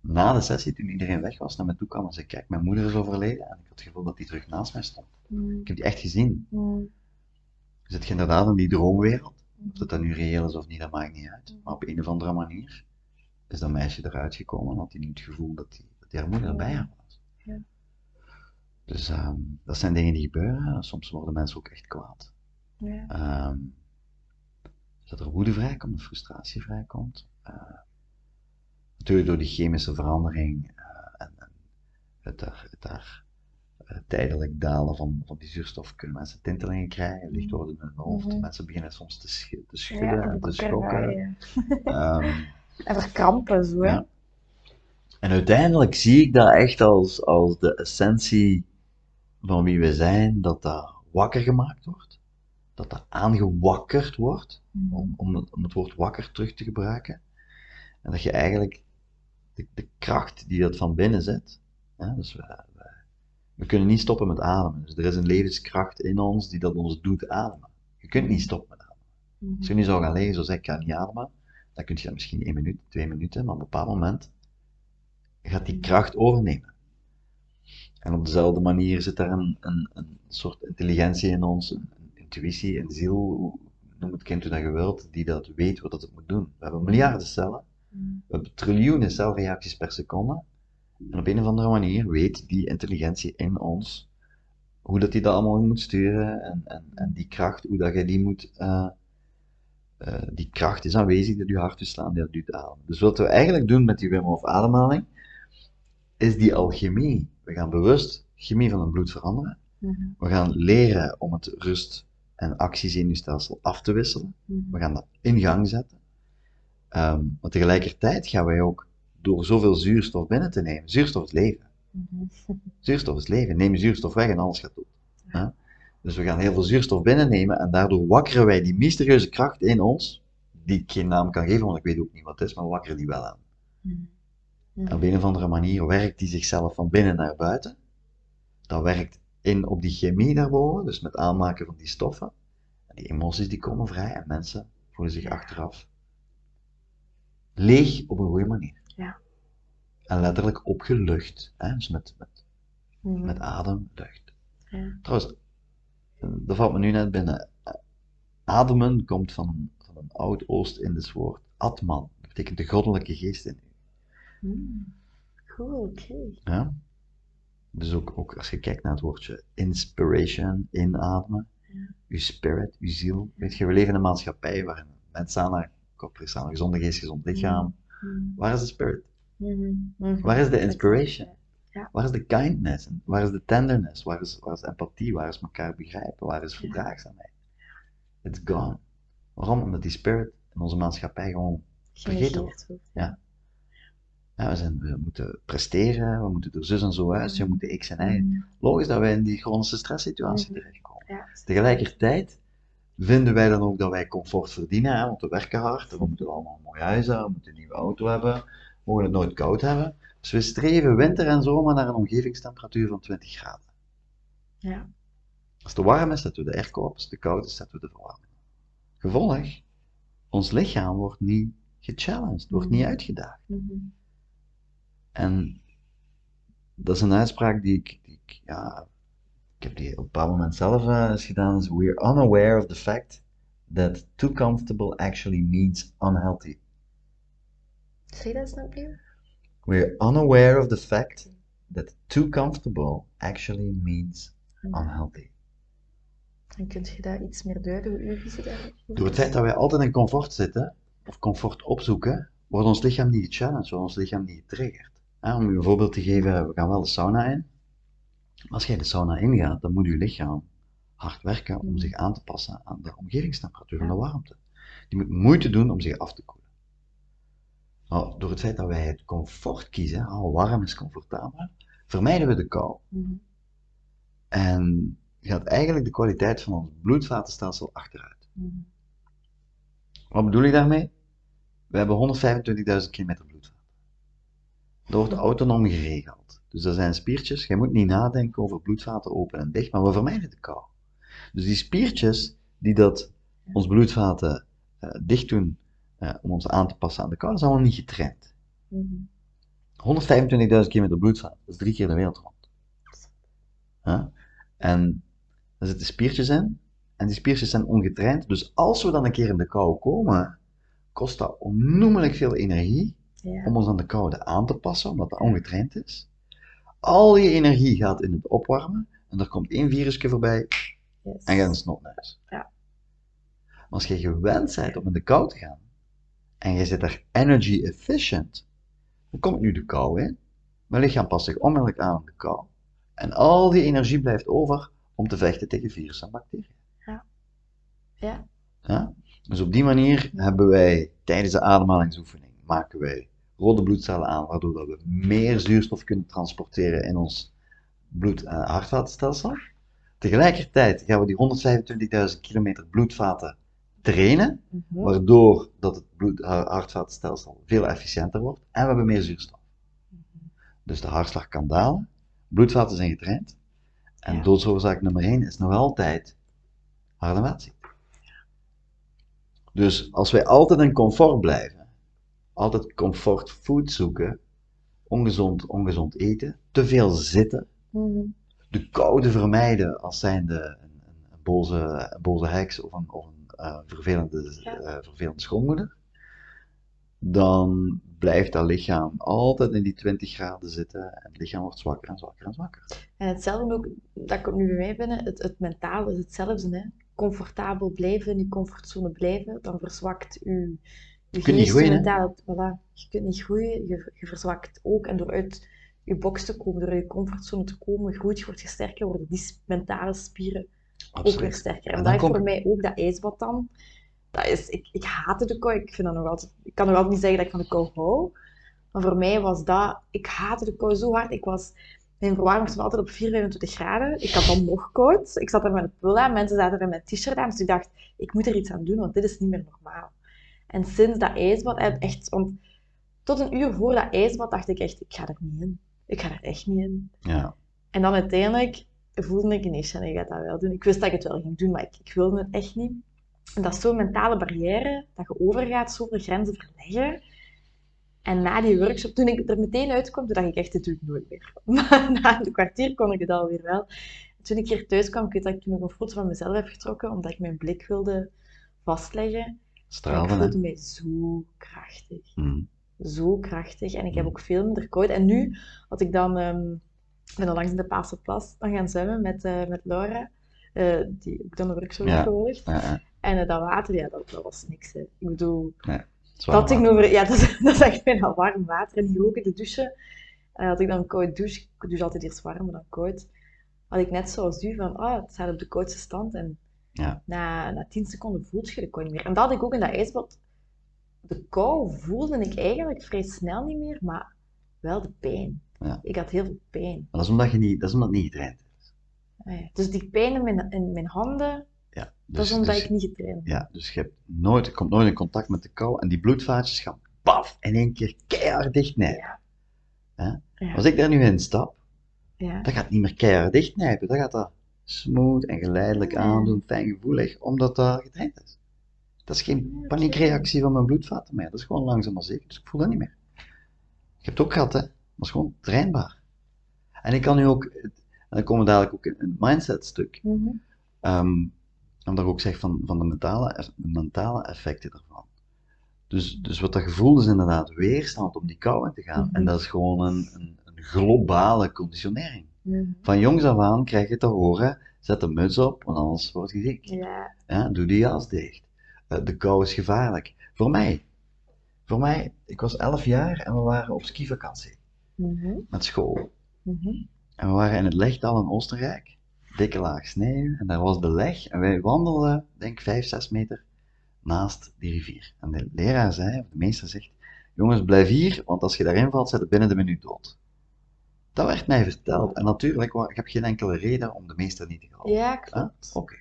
na de sessie, toen iedereen weg was, naar me toe kwam en zei: Kijk, mijn moeder is overleden. En ik had het gevoel dat die terug naast mij stond.
Mhm.
Ik heb die echt gezien.
Mhm.
Zit je inderdaad in die droomwereld? Of dat dat nu reëel is of niet, dat maakt niet uit. Maar op een of andere manier is dat meisje eruit gekomen en had hij nu het gevoel dat, die, dat die haar moeder bij haar was.
Ja.
Dus ehm, dat zijn dingen die gebeuren. Soms worden mensen ook echt kwaad.
Ja.
Ehm, dat er woede vrijkomt, frustratie vrijkomt. Eh, natuurlijk door die chemische verandering eh, en, en het daar, het daar tijdelijk dalen van, van die zuurstof kunnen mensen tintelingen krijgen, licht worden in hun hoofd.
Mhm.
Mensen beginnen soms te, sch- te
Ja,
schudden en te schokken.
ja. <laughs>
Ehm, <laughs>
En verkrampen zo.
Ja. en uiteindelijk zie ik dat echt als, als de essentie van wie we zijn, dat dat wakker gemaakt wordt. Dat dat aangewakkerd wordt,
Mhm.
om, om, het, om het woord wakker terug te gebruiken. En dat je eigenlijk de, de kracht die dat van binnen zit, hè, dus we, we, kunnen niet stoppen met ademen. Dus er is een levenskracht in ons die dat ons doet ademen. Je kunt niet stoppen met ademen.
Mhm.
Als je nu zou gaan liggen, zo zeg ik ga niet ademen, dan kun je dat misschien één minuut, twee minuten, maar op een bepaald moment gaat die kracht overnemen. En op dezelfde manier zit daar een, een, een soort intelligentie in ons, een, een intuïtie, een ziel, noem het kind hoe dat je wilt, die dat weet wat het moet doen. We hebben miljarden cellen,
Mhm.
we hebben triljoenen celreacties per seconde, en op een of andere manier weet die intelligentie in ons hoe dat die dat allemaal moet sturen en, en, en die kracht, hoe dat je die moet, eh, eh, die kracht is aanwezig, dat je hart doet slaan, dat doet ademen. Dus wat we eigenlijk doen met die Wim Hof ademhaling, is die alchemie. We gaan bewust chemie van het bloed veranderen.
Mhm.
We gaan leren om het rust- en actiezenuwstelsel af te wisselen.
Mhm.
We gaan dat in gang zetten. Ehm, maar tegelijkertijd gaan wij ook, door zoveel zuurstof binnen te nemen, zuurstof is leven.
Mhm. <laughs>
Zuurstof is leven. Neem je zuurstof weg en alles gaat dood. Ja? Dus we gaan heel veel zuurstof binnennemen en daardoor wakkeren wij die mysterieuze kracht in ons, die ik geen naam kan geven, want ik weet ook niet wat het is, maar wakker die wel aan.
Mm.
En op een of andere manier werkt die zichzelf van binnen naar buiten. Dat werkt in op die chemie daarboven, dus met aanmaken van die stoffen. En die emoties die komen vrij en mensen voelen zich achteraf leeg op een goede manier.
Ja.
En letterlijk opgelucht, hè? dus met, met,
Mhm.
met adem, lucht.
Ja.
Trouwens, dat valt me nu net binnen. Ademen komt van, een- van een oud Oost-Indisch woord, Atman. Dat betekent de goddelijke geest in u.
Mm. Cool, oké.
Ja? Dus ook, ook als je kijkt naar het woordje inspiration, inademen,
Ja.
uw spirit, uw ziel. Weet je, we leven in een maatschappij waarin mensen aan naar kop is aan een gezonde geest, gezond lichaam.
Mm.
Waar is de spirit?
Mhm. Mhm.
Waar is de inspiration?
Ja.
Waar is de kindness? Waar is de tenderness? Waar is, waar is empathie? Waar is elkaar begrijpen? Waar is verdraagzaamheid? It's gone. Waarom? Omdat die spirit in onze maatschappij gewoon vergeten
wordt.
Ja. Ja, we, zijn, we moeten presteren, we moeten er zus en zo uit, we moeten x en y. Logisch dat wij in die chronische stresssituatie terechtkomen.
Ja.
Tegelijkertijd vinden wij dan ook dat wij comfort verdienen, hè, want we werken hard, we moeten allemaal een mooi huis hebben, we moeten een nieuwe auto hebben, we mogen het nooit koud hebben. Dus we streven winter en zomer naar een omgevingstemperatuur van 20 graden.
Ja.
Als het te warm is, zetten we de airco op, als het te koud is, zetten we de verwarming. Gevolg, ons lichaam wordt niet gechallenged, wordt niet
Mhm.
uitgedaagd.
Mhm.
En dat is een uitspraak die ik, die ik ja, ik heb die op een bepaald moment zelf eh, eens gedaan. Is we're unaware of the fact that too comfortable actually means unhealthy.
Zeg dat eens nog opnieuw?
We're unaware of the fact that too comfortable actually means unhealthy.
En kunt je daar iets meer duiden, hoe is?
Door het feit dat wij altijd in comfort zitten, of comfort opzoeken, wordt ons lichaam niet gechallenged, wordt ons lichaam niet getriggerd. Om u een voorbeeld te geven, we gaan wel de sauna in. Als jij de sauna ingaat, dan moet je lichaam hard werken om zich aan te passen aan de omgevingstemperatuur en de warmte. Die moet moeite doen om zich af te koelen. Nou, door het feit dat wij het comfort kiezen, al warm is comfortabel, vermijden we de kou.
Mhm.
En gaat eigenlijk de kwaliteit van ons bloedvatenstelsel achteruit.
Mhm.
Wat bedoel ik daarmee? We hebben 125.000 kilometer bloedvaten. Dat wordt autonoom geregeld. Dus dat zijn spiertjes. Je moet niet nadenken over bloedvaten open en dicht, maar we vermijden de kou. Dus die spiertjes die dat ons bloedvaten eh, dicht doen eh, om ons aan te passen aan de kou, dat is allemaal niet getraind.
Mhm.
125.000 kilometer bloedvaten, dat is drie keer de wereld rond. En daar zitten spiertjes in, en die spiertjes zijn ongetraind, dus als we dan een keer in de kou komen, kost dat onnoemelijk veel energie
Ja.
om ons aan de koude aan te passen, omdat dat ongetraind is. Al je energie gaat in het opwarmen, en er komt één virusje voorbij,
Yes.
en gaat een snotneus.
Ja.
Maar als je gewend bent om in de kou te gaan, en je zit daar energy efficient, dan komt nu de kou in, mijn lichaam past zich onmiddellijk aan aan de kou, en al die energie blijft over om te vechten tegen virussen en bacteriën.
Ja.
Ja? Dus op die manier hebben wij tijdens de ademhalingsoefening maken wij rode bloedcellen aan, waardoor dat we meer zuurstof kunnen transporteren in ons bloed- en hartvatenstelsel. Tegelijkertijd gaan we die 125.000 kilometer bloedvaten trainen,
Mhm.
waardoor dat het bloed- ha- hartvatenstelsel veel efficiënter wordt en we hebben meer zuurstof. Dus de hartslag kan dalen, bloedvaten zijn getraind en
Ja.
doodsoorzaak nummer 1 is nog altijd hart- en. Dus als wij altijd in comfort blijven, altijd comfort food zoeken, ongezond, ongezond eten, te veel zitten,
Mhm.
de koude vermijden als zijnde een, een, boze, een boze heks of een, of een eh, vervelende, eh, vervelende schoonmoeder, dan blijft dat lichaam altijd in die 20 graden zitten en het lichaam wordt zwakker en zwakker en zwakker.
En hetzelfde ook, dat komt nu bij mij binnen, het, het mentaal is hetzelfde. Hè? Comfortabel blijven, in je comfortzone blijven, dan verzwakt je, je
kunt niet groeien,
mentaal. Voilà. Je kunt niet groeien, je, je verzwakt ook. En door uit je box te komen, door je comfortzone te komen, groeit je, wordt je sterker, worden die mentale spieren ook weer sterker. En,
En
dat is voor mij ook dat ijsbad dan. Dat is, ik, ik haatte de kou. Ik, vind dat nog altijd, ik kan nog altijd niet zeggen dat ik van de kou hou. Maar voor mij was dat... Ik haatte de kou zo hard. Ik was... Mijn verwarming stond altijd op 4, 25 graden. Ik had dan nog koud. Ik zat er met een pul aan. Mensen zaten er met t-shirt aan. Dus ik dacht, ik moet er iets aan doen, want dit is niet meer normaal. En sinds dat ijsbad, echt, want tot een uur voor dat ijsbad dacht ik echt, ik ga er niet in. Ik ga er echt niet in.
Ja.
En dan uiteindelijk voelde ik, nee, Shannon, ik ga dat wel doen. Ik wist dat ik het wel ging doen, maar ik, ik wilde het echt niet. En dat is zo'n mentale barrière, dat je overgaat, zoveel grenzen verleggen. En na die workshop, toen ik er meteen uitkwam, toen dacht ik echt, dit doe ik nooit meer. <laughs> Maar na een kwartier kon ik het alweer wel. Toen ik hier thuis kwam, ik weet dat ik nog een foto van mezelf heb getrokken, omdat ik mijn blik wilde vastleggen. En ik
Stralen, hè?
voelde mij zo krachtig.
Mhm.
Zo krachtig. En ik heb
Mm.
ook veel minder koud. En nu had ik dan, ik ben dan langs in de Paaseplas dan gaan zwemmen met, eh, met Laura, eh, die ook dan de workshop
Ja.
heeft gevolgd.
Ja, ja.
En eh, dat water, ja, dat, dat was niks. Hè. Ik bedoel, dat ik
water.
over, ja, <laughs> dat, is- dat is echt bijna warm water. En hier ook in de douche, had ik dan een koud douche. Ik douche altijd eerst warm, maar dan koud. Had ik net zoals u van, ah, het staat op de koudste stand. En
Ja.
na, na 10 seconden voelt je de kou niet meer. En dat had ik ook in dat ijsbad. De kou voelde ik eigenlijk vrij snel niet meer, maar wel de pijn.
Ja.
Ik had heel veel pijn.
Maar dat is omdat je niet, dat is omdat het niet getraind is.
Ah ja. Dus die pijn in mijn, in mijn handen,
Ja.
dat
Dus,
is omdat
dus-
ik niet getraind ben.
Ja, dus je hebt nooit, je komt nooit in contact met de kou en die bloedvaatjes gaan paf in één keer keihard dichtnijpen.
Ja.
Als ik daar nu in stap,
Ja.
dat gaat niet meer keihard dichtnijpen, dat gaat dat smooth en geleidelijk aandoen, fijn gevoelig, omdat dat getraind is. Dat is geen paniekreactie van mijn bloedvaten meer, dat is gewoon langzaam maar zeker, dus ik voel dat niet meer. Je hebt het ook gehad, hè, dat is gewoon trainbaar. En ik kan nu ook, en dan komen we dadelijk ook in het mindset stuk,
Mhm.
Ehm omdat ik ook zeg van, van de, mentale, de mentale effecten ervan. Dus, dus wat dat gevoel is inderdaad weerstand om die kou in te gaan.
Mhm.
En dat is gewoon een, een, een globale conditionering.
Mhm.
Van jongs af aan krijg je te horen, zet de muts op, want anders word je ziek.
Ja.
Ja, doe die jas dicht. Eh, de kou is gevaarlijk. Voor mij. Voor mij, ik was 11 jaar en we waren op skivakantie
Mhm.
met school.
Mhm.
En we waren in het Legdal in Oostenrijk. Dikke laag sneeuw. En daar was de leg. En wij wandelden, denk ik, 5, 6 meter naast die rivier. En de leraar zei, of de meester zegt, jongens, blijf hier, want als je daarin valt, zit het binnen de minuut dood. Dat werd mij verteld. En natuurlijk, ik heb geen enkele reden om de meester niet te geloven.
Ja, klopt.
Oké.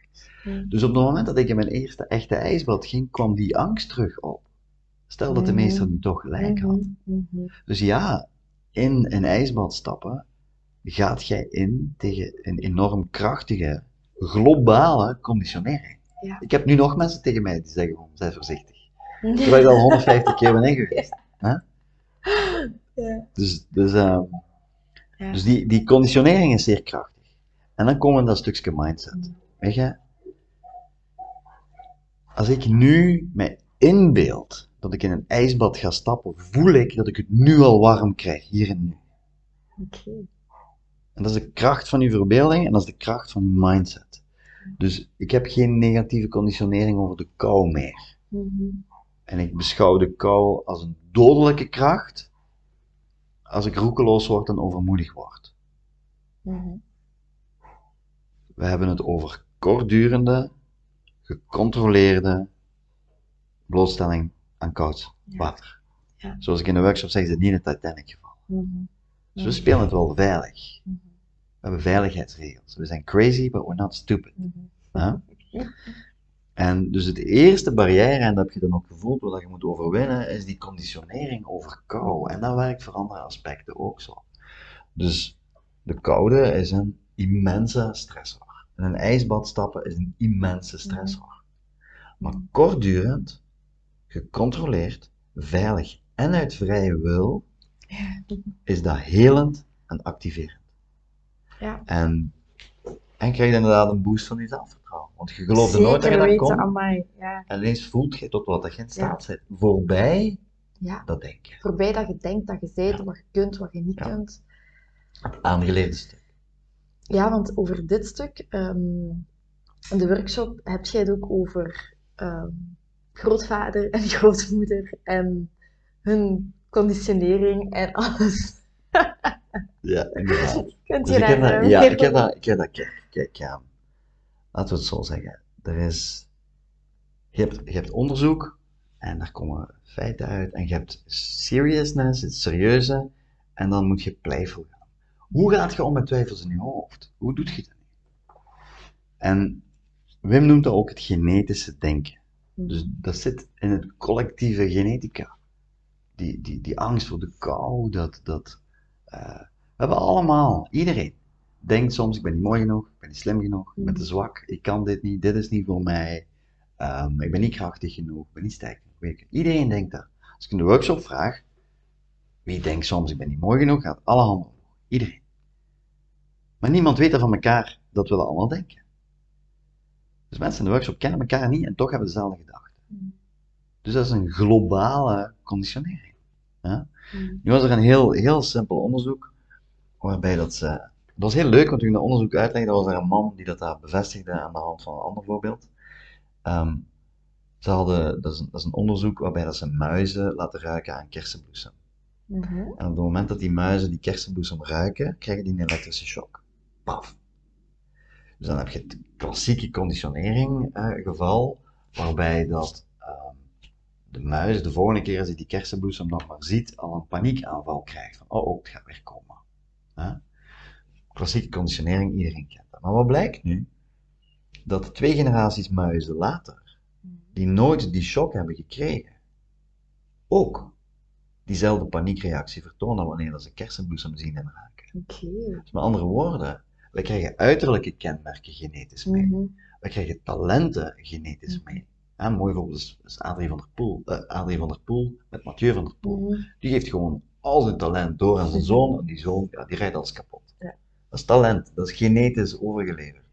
Dus op het moment dat ik in mijn eerste echte ijsbad ging, kwam die angst terug op. Stel dat de
Mhm.
meester nu toch gelijk had.
Mhm. Mhm.
Dus ja, in een ijsbad stappen gaat jij in tegen een enorm krachtige, globale conditionering.
Ja.
Ik heb nu nog mensen tegen mij die zeggen van, zij voorzichtig. <laughs> Terwijl ik al 150 keer ben ingeweest. Hè?
Ja.
Dus, dus, ehm,
Ja.
dus die, die conditionering is zeer krachtig. En dan komen we in dat stukje mindset. Weet je, als ik nu mij inbeeld dat ik in een ijsbad ga stappen, voel ik dat ik het nu al warm krijg, hier en nu.
Oké.
En dat is de kracht van je verbeelding en dat is de kracht van je mindset. Dus ik heb geen negatieve conditionering over de kou meer.
Mhm.
En ik beschouw de kou als een dodelijke kracht als ik roekeloos word en overmoedig word.
Mhm.
We hebben het over kortdurende, gecontroleerde blootstelling aan koud
Ja.
water.
Ja.
Zoals ik in de workshop zeg, is het niet een Titanic geval.
Mhm.
Dus we spelen het wel veilig.
Mhm.
We hebben veiligheidsregels. We zijn crazy, but we're not stupid.
Mhm. <laughs>
En dus het eerste barrière, en dat heb je dan ook gevoeld, wat je moet overwinnen, is die conditionering over kou. En dat werkt voor andere aspecten ook zo. Dus de koude is een immense stressor. En een ijsbad stappen is een immense stressor. Maar kortdurend, gecontroleerd, veilig en uit vrije wil, is dat helend en activerend.
Ja.
En, en krijg je inderdaad een boost van je Want je geloofde nooit dat je dat
weten,
kon.
amai. Ja.
En ineens voelt je tot wat je in staat bent. Voorbij
ja.
dat denken.
Voorbij dat je denkt dat je bent, wat je kunt, wat je niet
Ja.
kunt.
Het aangeleerde stuk.
Ja, want over dit stuk, ehm, in de workshop, heb jij het ook over ehm, grootvader en <laughs> grootmoeder en hun conditionering en alles.
Ja, inderdaad. <laughs>
Kunt
Dus
je
ik heb dat,
eh,
ja, ik heb dat, ik heb dat, kijk, kijk, ja. Laten we het zo zeggen. Er is, je hebt, je hebt onderzoek en daar komen feiten uit en je hebt seriousness, het serieuze en dan moet je playful gaan. Hoe gaat je om met twijfels in je hoofd? Hoe doet je dat? En Wim noemt dat ook het genetische denken. Dus dat zit in het collectieve genetica. Die, die, die angst voor de kou, dat, dat eh, we hebben allemaal, iedereen denkt soms, ik ben niet mooi genoeg, ik ben niet slim genoeg, ik ben te zwak, ik kan dit niet, dit is niet voor mij, ehm, ik ben niet krachtig genoeg, ik ben niet sterk genoeg. Iedereen denkt dat. Als ik in de workshop vraag, wie denkt soms, ik ben niet mooi genoeg, gaat alle handen omhoog. Iedereen. Maar niemand weet er van elkaar dat we dat allemaal denken. Dus mensen in de workshop kennen elkaar niet en toch hebben dezelfde gedachten. Dus dat is een globale conditionering. Ja? Nu was er een heel, heel simpel onderzoek, waarbij dat ze... Dat was heel leuk, want toen ik dat onderzoek uitlegde, was er een man die dat daar bevestigde aan de hand van een ander voorbeeld. Ehm, ze hadden, dat, is een, dat is een onderzoek waarbij dat ze muizen laten ruiken aan kersenbloesem.
Mhm.
En op het moment dat die muizen die kersenbloesem ruiken, krijgen die een elektrische shock. Paf. Dus dan heb je het klassieke conditionering eh, geval, waarbij dat ehm, de muis de volgende keer als hij die kersenbloesem nog maar ziet, al een paniekaanval krijgt. Van, oh, oh, het gaat weer komen. Klassieke conditionering, iedereen kent dat. Maar wat blijkt nu? Dat twee generaties muizen later, die nooit die shock hebben gekregen, ook diezelfde paniekreactie vertonen wanneer ze kersenbloesem zien en raken.
Oké.
Dus met andere woorden, wij krijgen uiterlijke kenmerken genetisch mee.
Mhm.
Wij krijgen talenten genetisch mee. Ja, een mooi voorbeeld is, is Adrie van der Poel. Adrie van der Poel met Mathieu van der Poel.
Mhm.
Die geeft gewoon al zijn talent door aan zijn zoon. En die zoon, ja, die rijdt alles kapot. Dat is talent. Dat is genetisch overgeleverd.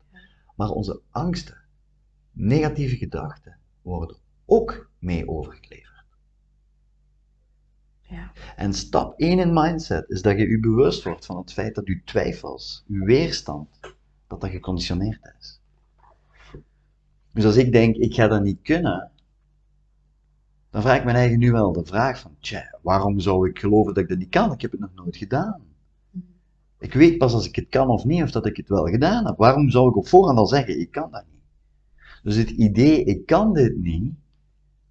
Maar onze angsten, negatieve gedachten, worden ook mee overgeleverd.
Ja.
En stap 1 in mindset is dat je je bewust wordt van het feit dat je twijfels, je weerstand, dat dat geconditioneerd is. Dus als ik denk, ik ga dat niet kunnen, dan vraag ik me eigen nu wel de vraag van, tja, waarom zou ik geloven dat ik dat niet kan? Ik heb het nog nooit gedaan. Ik weet pas als ik het kan of niet, of dat ik het wel gedaan heb. Waarom zou ik op voorhand al zeggen, ik kan dat niet? Dus het idee, ik kan dit niet,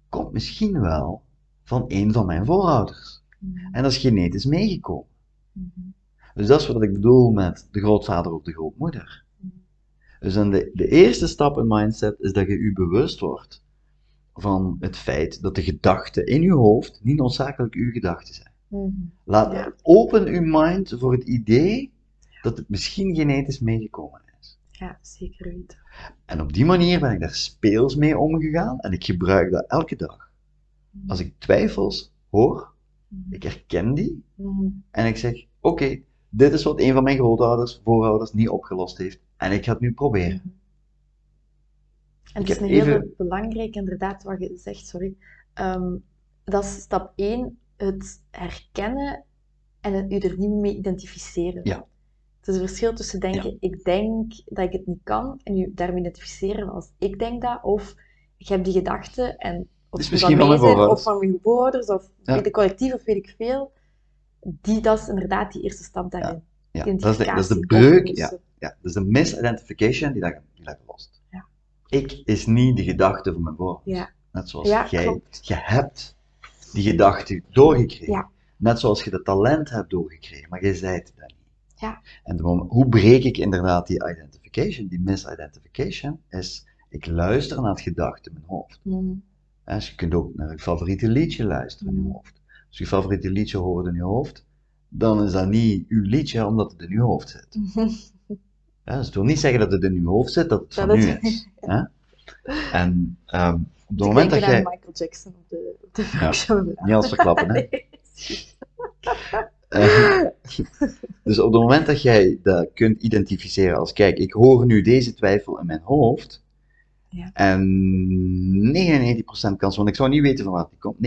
komt misschien wel van een van mijn voorouders.
Mhm.
En dat is genetisch meegekomen.
Mhm.
Dus dat is wat ik bedoel met de grootvader of de grootmoeder. Dus dan de, de eerste stap in mindset is dat je je bewust wordt van het feit dat de gedachten in je hoofd niet noodzakelijk uw gedachten zijn.
Mhm.
Laat,
Ja.
Open uw mind voor het idee dat het misschien genetisch meegekomen is.
Ja, zeker weten.
En op die manier ben ik daar speels mee omgegaan en ik gebruik dat elke dag. Als ik twijfels hoor,
Mhm.
ik herken die
Mhm.
en ik zeg: Oké, dit is wat een van mijn grootouders, voorouders niet opgelost heeft en ik ga het nu proberen.
Mhm. En het is een hele
even-
belangrijke, inderdaad, wat je zegt, sorry. Ehm, dat is stap 1, het herkennen en het u er niet mee identificeren.
Ja.
Het is een verschil tussen denken, ik denk dat ik het niet kan, en u daarmee identificeren als ik denk dat, of ik heb die gedachte en of
misschien
van mij zijn, of van mijn voorouders, of
Ja.
weet ik collectief, of weet ik veel. Die, dat is inderdaad die eerste stap daarin.
Ja, dat is de, dat is de breuk, ja, ja, dat is de misidentification die dat, die dat lost.
Ja.
Ik is niet de gedachte van mijn voorouders.
Ja.
Net zoals
Ja,
jij,
klopt.
je hebt die gedachte doorgekregen.
Ja.
Net zoals je dat talent hebt doorgekregen, maar jij zei het dan niet.
Ja.
En hoe breek ik inderdaad die identification, die misidentification, is ik luister naar het gedachte in mijn hoofd. Hè, Dus je kunt ook naar je favoriete liedje luisteren in je
Mhm.
hoofd. Als je je favoriete liedje hoort in je hoofd, dan is dat niet uw liedje omdat het in je hoofd zit. <laughs> Ja, dus het wil niet zeggen dat het in uw hoofd zit, dat het van
Dat
u
het- <laughs>
is. hè? En ehm, op het
Ik
moment dat jij...
Michael Jackson op de, op de <laughs>
Ja. Niet als verklappen, hè? <laughs> Eh, dus op het moment dat jij dat kunt identificeren als, kijk, ik hoor nu deze twijfel in mijn hoofd,
Ja.
en 99% kans, want ik zou niet weten van waar die komt,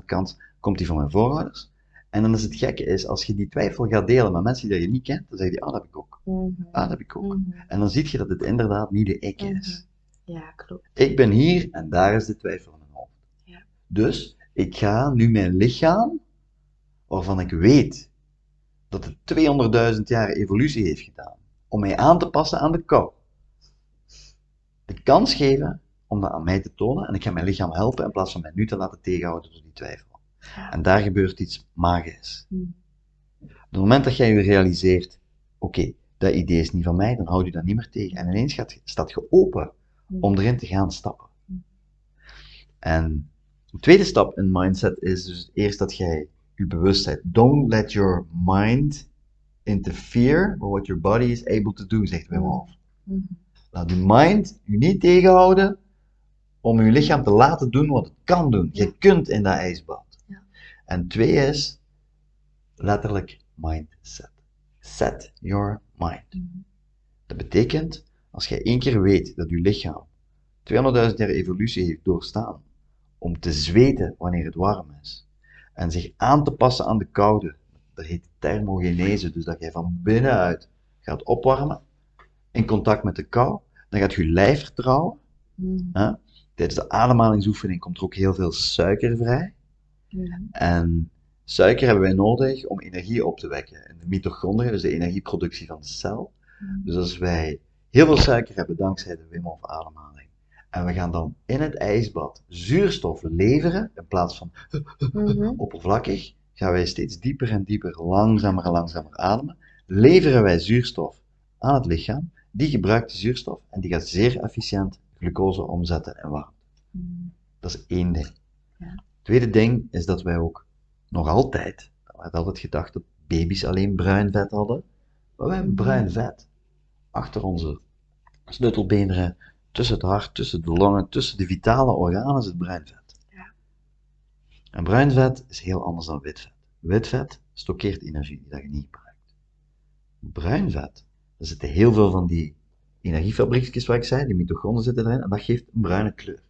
99% kans komt die van mijn voorouders. En dan is het gekke is, als je die twijfel gaat delen met mensen die je niet kent, dan zeg je, ah, dat heb ik ook.
Mhm.
Ah, dat heb ik ook.
Mhm.
En dan zie je dat het inderdaad niet de ik is.
Ja, klopt.
Ik ben hier en daar is de twijfel in mijn hoofd.
Ja.
Dus ik ga nu mijn lichaam, waarvan ik weet dat het 200.000 jaar evolutie heeft gedaan, om mij aan te passen aan de kou, de kans geven om dat aan mij te tonen en ik ga mijn lichaam helpen in plaats van mij nu te laten tegenhouden door die twijfel.
Ja.
En daar gebeurt iets magisch.
Mhm.
Op het moment dat jij je realiseert, oké, dat idee is niet van mij, dan houd je dat niet meer tegen. En ineens gaat, staat je open om erin te gaan stappen. En de tweede stap in mindset is dus eerst dat jij je bewustheid, don't let your mind interfere with what your body is able to do, zegt Wim Hof.
Mhm.
Laat je mind je niet tegenhouden om je lichaam te laten doen wat het kan doen. Je kunt in dat ijsbad.
Ja.
En twee is letterlijk mindset. Set your mind.
Mhm.
Dat betekent, als jij één keer weet dat je lichaam 200.000 jaar evolutie heeft doorstaan om te zweten wanneer het warm is en zich aan te passen aan de koude, dat heet thermogenese, dus dat jij van binnenuit gaat opwarmen in contact met de kou, dan gaat je lijf vertrouwen.
Mhm.
Hè? Tijdens de ademhalingsoefening komt er ook heel veel suiker vrij.
Mhm.
En suiker hebben wij nodig om energie op te wekken. En de mitochondriën, dus de energieproductie van de cel.
Mhm.
Dus als wij heel veel suiker hebben dankzij de Wim Hof ademhaling, en we gaan dan in het ijsbad zuurstof leveren, in plaats van
Mhm. <laughs>
oppervlakkig, gaan wij steeds dieper en dieper, langzamer en langzamer ademen, leveren wij zuurstof aan het lichaam, die gebruikt die zuurstof en die gaat zeer efficiënt glucose omzetten in warmte.
Mhm.
Dat is één ding.
Ja.
Tweede ding is dat wij ook nog altijd, er werd altijd gedacht dat baby's alleen bruin vet hadden, maar wij hebben
Mhm.
bruin vet achter onze sleutelbeenderen, tussen het hart, tussen de longen, tussen de vitale organen zit bruin vet.
Ja.
En bruin vet is heel anders dan wit vet. Wit vet stockeert energie die dat je niet gebruikt. Bruin vet, daar zitten heel veel van die energiefabriekjes waar ik zei, die mitochondriën zitten erin, en dat geeft een bruine kleur.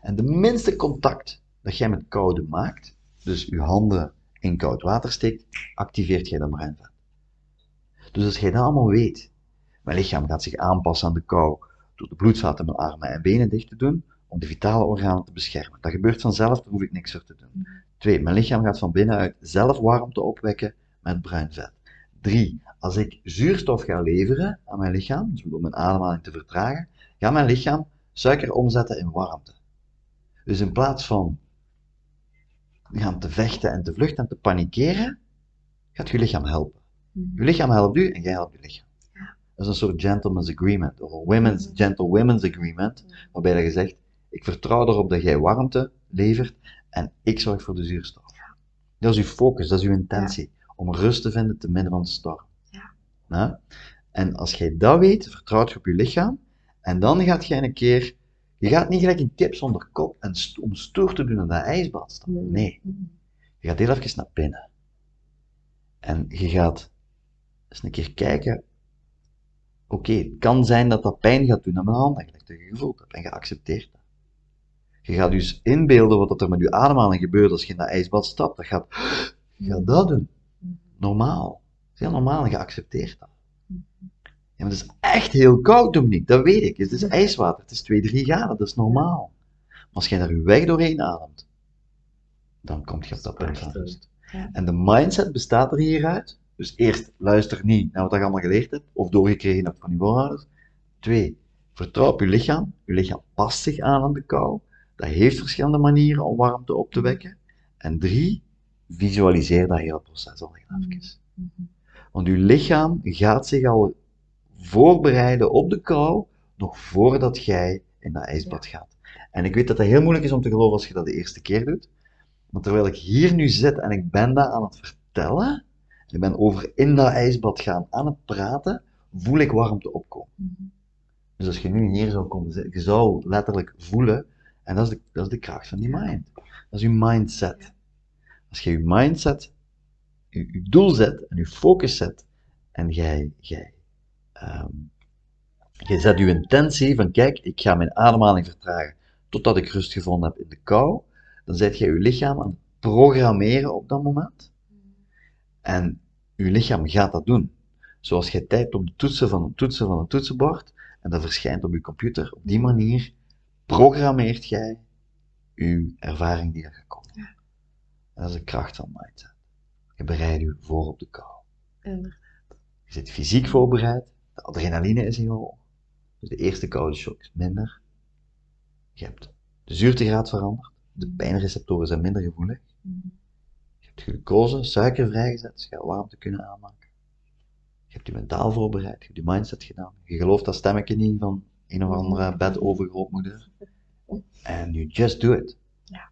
En de minste contact dat jij met koude maakt, dus je handen in koud water steekt, activeert jij dat bruin vet. Dus als jij dat allemaal weet, mijn lichaam gaat zich aanpassen aan de kou door de bloedvaten mijn armen en benen dicht te doen, om de vitale organen te beschermen. Dat gebeurt vanzelf, daar hoef ik niks voor te doen. Twee, mijn lichaam gaat van binnenuit zelf warmte opwekken met bruin vet. Drie, als ik zuurstof ga leveren aan mijn lichaam, dus door mijn ademhaling te vertragen, gaat mijn lichaam suiker omzetten in warmte. Dus in plaats van gaan te vechten en te vluchten en te panikeren, gaat je lichaam helpen.
Mhm.
Je lichaam helpt u en jij helpt je lichaam. Dat is een soort gentleman's agreement, of een women's,
Mhm.
gentle women's agreement, waarbij je zegt, ik vertrouw erop dat jij warmte levert en ik zorg voor de zuurstof. Dat is uw focus, dat is uw intentie, om rust te vinden te midden van de storm.
Ja.
Ja? En als jij dat weet, vertrouwt je op je lichaam, en dan gaat jij een keer, je gaat niet gelijk in tips onder kop en st- om stoer te doen aan dat ijsbad stappen.
Mhm.
Nee. Je gaat heel even naar binnen. En je gaat eens een keer kijken. Oké, het kan zijn dat dat pijn gaat doen aan mijn hand, eigenlijk, dat je gevoeld hebt. En je accepteert dat. Je gaat dus inbeelden wat er met je ademhaling gebeurt als je in dat ijsbad stapt. Dat gaat, je gaat dat doen. Normaal. Is heel normaal en je accepteert dat. Ja, maar het is echt heel koud, Dominique. Dat weet ik. Het is ijswater. Het is 2, 3 graden. Dat is normaal. Maar als je daar je weg doorheen ademt, dan kom je op dat punt van
Prachtig.
rust.
Ja.
En de mindset bestaat er hieruit. Dus eerst, luister niet naar wat je allemaal geleerd hebt, of doorgekregen hebt van je voorouders. Twee, vertrouw op je lichaam. Je lichaam past zich aan aan de kou. Dat heeft verschillende manieren om warmte op te wekken. En drie, visualiseer dat hele proces al heel
Mhm.
even.
Mhm.
Want uw lichaam gaat zich al voorbereiden op de kou, nog voordat jij in dat ijsbad gaat. En ik weet dat dat heel moeilijk is om te geloven als je dat de eerste keer doet. Maar terwijl ik hier nu zit en ik ben dat aan het vertellen, ik ben over in dat ijsbad gaan aan het praten, voel ik warmte opkomen.
Mhm.
Dus als je nu hier zou komen zitten, je zou letterlijk voelen, en dat is de, dat is de kracht van die mind. Dat is je mindset. Als je je mindset, je, je doel zet en je focus zet, en jij, jij, jij zet je intentie van, kijk, ik ga mijn ademhaling vertragen totdat ik rust gevonden heb in de kou, dan zet jij je lichaam aan het programmeren op dat moment. En je lichaam gaat dat doen. Zoals jij typt op de toetsen van een toetsen van een toetsenbord, en dat verschijnt op je computer. Op die manier programmeert jij je ervaring die er gaat komen.
Ja.
Dat is de kracht van mindset. Je bereidt je voor op de kou.
Inderdaad.
Je zit fysiek voorbereid, de adrenaline is heel hoog. Dus de eerste koude shock is minder. Je hebt de zuurtegraad veranderd, de pijnreceptoren zijn minder gevoelig. Je hebt glucose, suiker vrijgezet, dus je gaat warmte kunnen aanmaken. Je hebt je mentaal voorbereid, je hebt je mindset gedaan. Je gelooft dat stemmetje niet van een of andere bed overgrootmoeder. And you just do it.
Ja.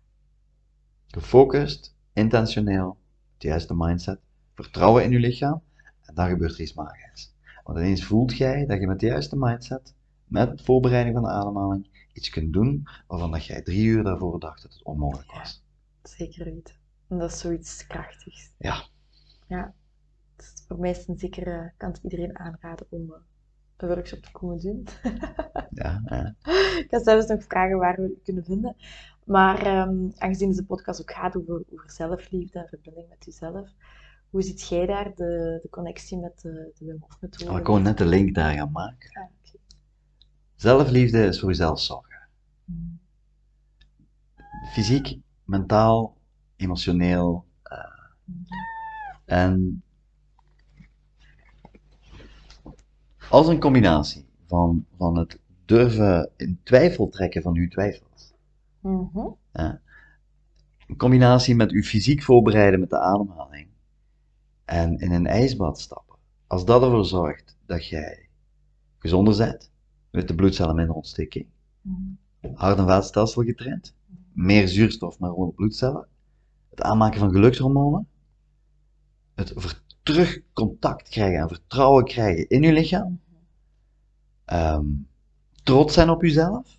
Gefocust, intentioneel, de juiste mindset, vertrouwen in je lichaam, en dan gebeurt er iets magisch. Want ineens voelt jij dat je met de juiste mindset, met het voorbereiding van de ademhaling, iets kunt doen waarvan dat jij drie uur daarvoor dacht dat het onmogelijk was.
Zeker weten. En dat is zoiets krachtigs.
Ja.
Ja. Dus voor mij is het een zekere, kan het iedereen aanraden om eh, een workshop te komen doen. <laughs>
Ja, ja.
Ik ga zelfs nog vragen waar we u kunnen vinden. Maar ehm, aangezien deze podcast ook gaat over, over zelfliefde en verbinding met jezelf, hoe ziet jij daar de, de connectie met de, de Wim Hof methode?
Oh, ik net de link daar gaan maken.
Ah.
Zelfliefde is voor jezelf zorgen.
Hmm.
Fysiek, mentaal, emotioneel. eh, en als een combinatie van, van het durven in twijfel trekken van uw twijfels.
Mhm.
In combinatie met uw fysiek voorbereiden met de ademhaling. En in een ijsbad stappen. Als dat ervoor zorgt dat jij gezonder bent, met de bloedcellen minder ontsteking, hart- en vaatstelsel getraind, meer zuurstof naar rode bloedcellen, het aanmaken van gelukshormonen, het ver- terug contact krijgen en vertrouwen krijgen in je lichaam, ehm, trots zijn op jezelf,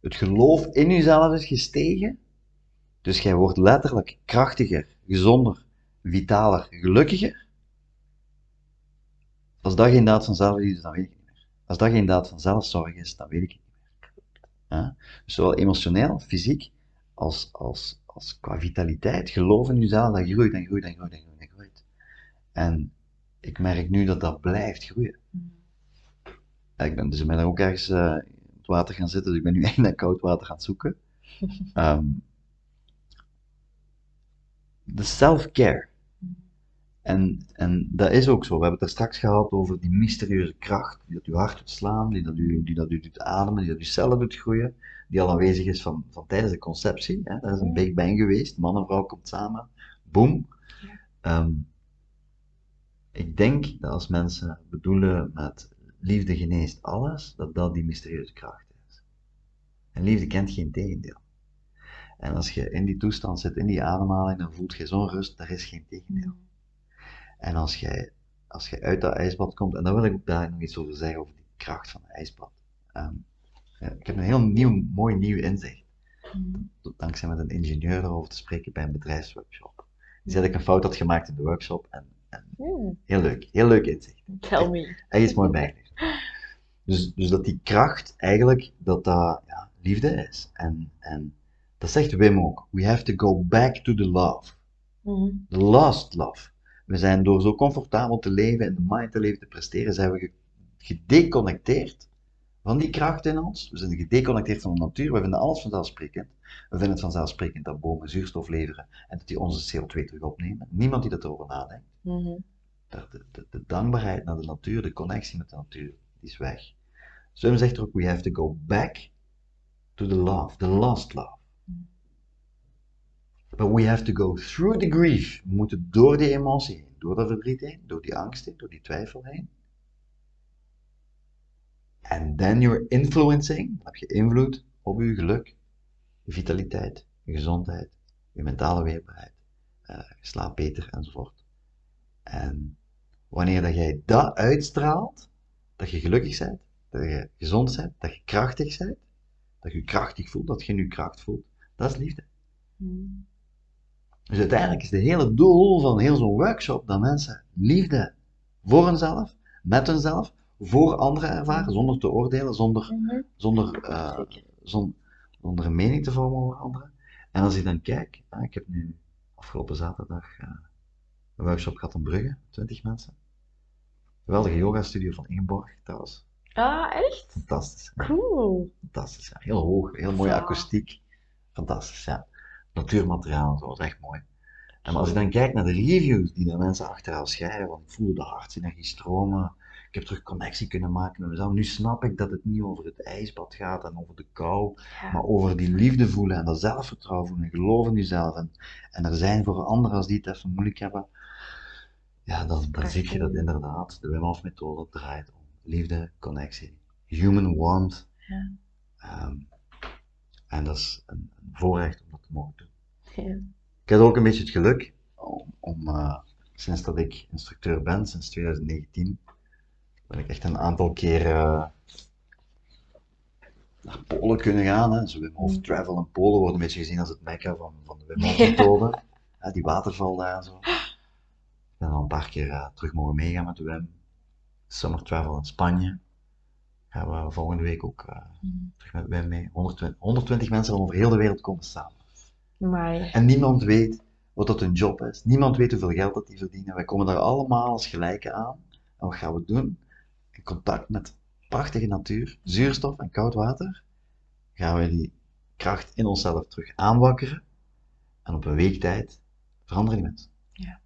het geloof in jezelf is gestegen, dus jij wordt letterlijk krachtiger, gezonder, vitaler, gelukkiger. Als dat geen daad van zelfliefde is, dan weet ik het niet meer. Als dat geen daad van zelfzorg is, dan weet ik het niet meer. Dus zowel emotioneel, fysiek, als, als, als qua vitaliteit, geloof in jezelf, dat groeit en groeit en groeit en groeit en groeit. En ik merk nu dat dat blijft groeien. Ja, ik ben dus ik ben ook ergens eh, in het water gaan zitten, dus ik ben nu <laughs> echt naar koud water gaan zoeken. <laughs> Ehm, de self-care. En, en dat is ook zo. We hebben het er straks gehad over die mysterieuze kracht, die dat uw hart doet slaan, die dat u, die dat u doet ademen, die dat uw cellen doet groeien, die al aanwezig is van, van tijdens de conceptie. Hè? Dat is een
Ja.
Big Bang geweest, man en vrouw komt samen, boom. Ehm, ik denk dat als mensen bedoelen met liefde geneest alles, dat dat die mysterieuze kracht is. En liefde kent geen tegendeel. En als je in die toestand zit, in die ademhaling, dan voelt je zo'n rust, daar is geen tegendeel. En als jij, als jij uit dat ijsbad komt, en daar wil ik ook daar nog iets over zeggen, over die kracht van het ijsbad. Ehm, ja, ik heb een heel nieuw, mooi nieuw inzicht,
Mhm.
dankzij met een ingenieur erover te spreken bij een bedrijfsworkshop. Die zei dat ik een fout had gemaakt in de workshop, en, en
Mhm.
heel leuk, heel leuk inzicht.
Tell me.
Echt iets mooi bijgeleerd. Dus, dus dat die kracht eigenlijk, dat dat ja, liefde is. En, en dat zegt Wim ook. We have to go back to the love.
Mhm.
The lost love. We zijn door zo comfortabel te leven en de mind te leven te presteren, zijn we ge- gedeconnecteerd van die kracht in ons. We zijn gedeconnecteerd van de natuur. We vinden alles vanzelfsprekend. We vinden het vanzelfsprekend dat bomen zuurstof leveren en dat die onze CO2 terug opnemen. Niemand die dat erover nadenkt.
Mhm.
De, de, de, de dankbaarheid naar de natuur, de connectie met de natuur, die is weg. Swim zegt er ook, we have to go back to the love, the lost love. But we have to go through the grief. We moeten door die emotie heen, door dat verdriet heen, door die angst heen, door die twijfel heen. And then you're influencing, dan heb je invloed op je geluk, je vitaliteit, je gezondheid, je mentale weerbaarheid, eh, je slaapt beter enzovoort. En wanneer dat jij dat uitstraalt, dat je gelukkig bent, dat je gezond bent, dat je krachtig bent, dat je krachtig voelt, dat je nu kracht voelt, dat is liefde. Dus uiteindelijk is het hele doel van heel zo'n workshop dat mensen liefde voor hunzelf, met hunzelf, voor anderen ervaren, zonder te oordelen, zonder,
Mhm.
zonder, eh, zon- zonder een mening te vormen over anderen. En als ik dan kijk, ah, ik heb nu afgelopen zaterdag eh, een workshop gehad in Brugge, 20 mensen. Geweldige yoga studio van Ingeborg trouwens.
Ah, echt?
Fantastisch.
Cool.
Fantastisch, ja. Heel hoog, heel mooie
Ja.
akoestiek. Fantastisch, ja. Natuurmateriaal, dat was echt mooi. En als ik dan kijk naar de reviews die de mensen achteraf schrijven, want ik voelde de hartsenergie stromen, ik heb terug connectie kunnen maken met mezelf. Nu snap ik dat het niet over het ijsbad gaat en over de kou,
Ja.
maar over die liefde voelen en dat zelfvertrouwen voelen en geloof in jezelf en, en er zijn voor anderen als die het even moeilijk hebben. Ja, dan, dan zie je dat inderdaad de Wim Hof methode draait om liefde, connectie, human warmth,
Ja.
Ehm, En dat is een, een voorrecht om dat te mogen doen.
Ja.
Ik heb ook een beetje het geluk om, om eh, sinds dat ik instructeur ben, sinds 2019, ben ik echt een aantal keer eh, naar Polen kunnen gaan. Hè. Zo Wim Hof
Mm.
Travel in Polen wordt een beetje gezien als het mekka van, van de Wim <laughs> Hof methode. Hè, die waterval daar zo. Ik ben al een paar keer eh, terug mogen meegaan met de Wim. Summer Travel in Spanje. Gaan we volgende week ook
Mm.
terug met Wim mee. 120, 120 mensen van over heel de wereld komen samen. En niemand weet wat dat hun job is. Niemand weet hoeveel geld dat die verdienen. Wij komen daar allemaal als gelijken aan. En wat gaan we doen? In contact met prachtige natuur, zuurstof en koud water, gaan we die kracht in onszelf terug aanwakkeren. En op een week tijd veranderen die mensen.
Ja.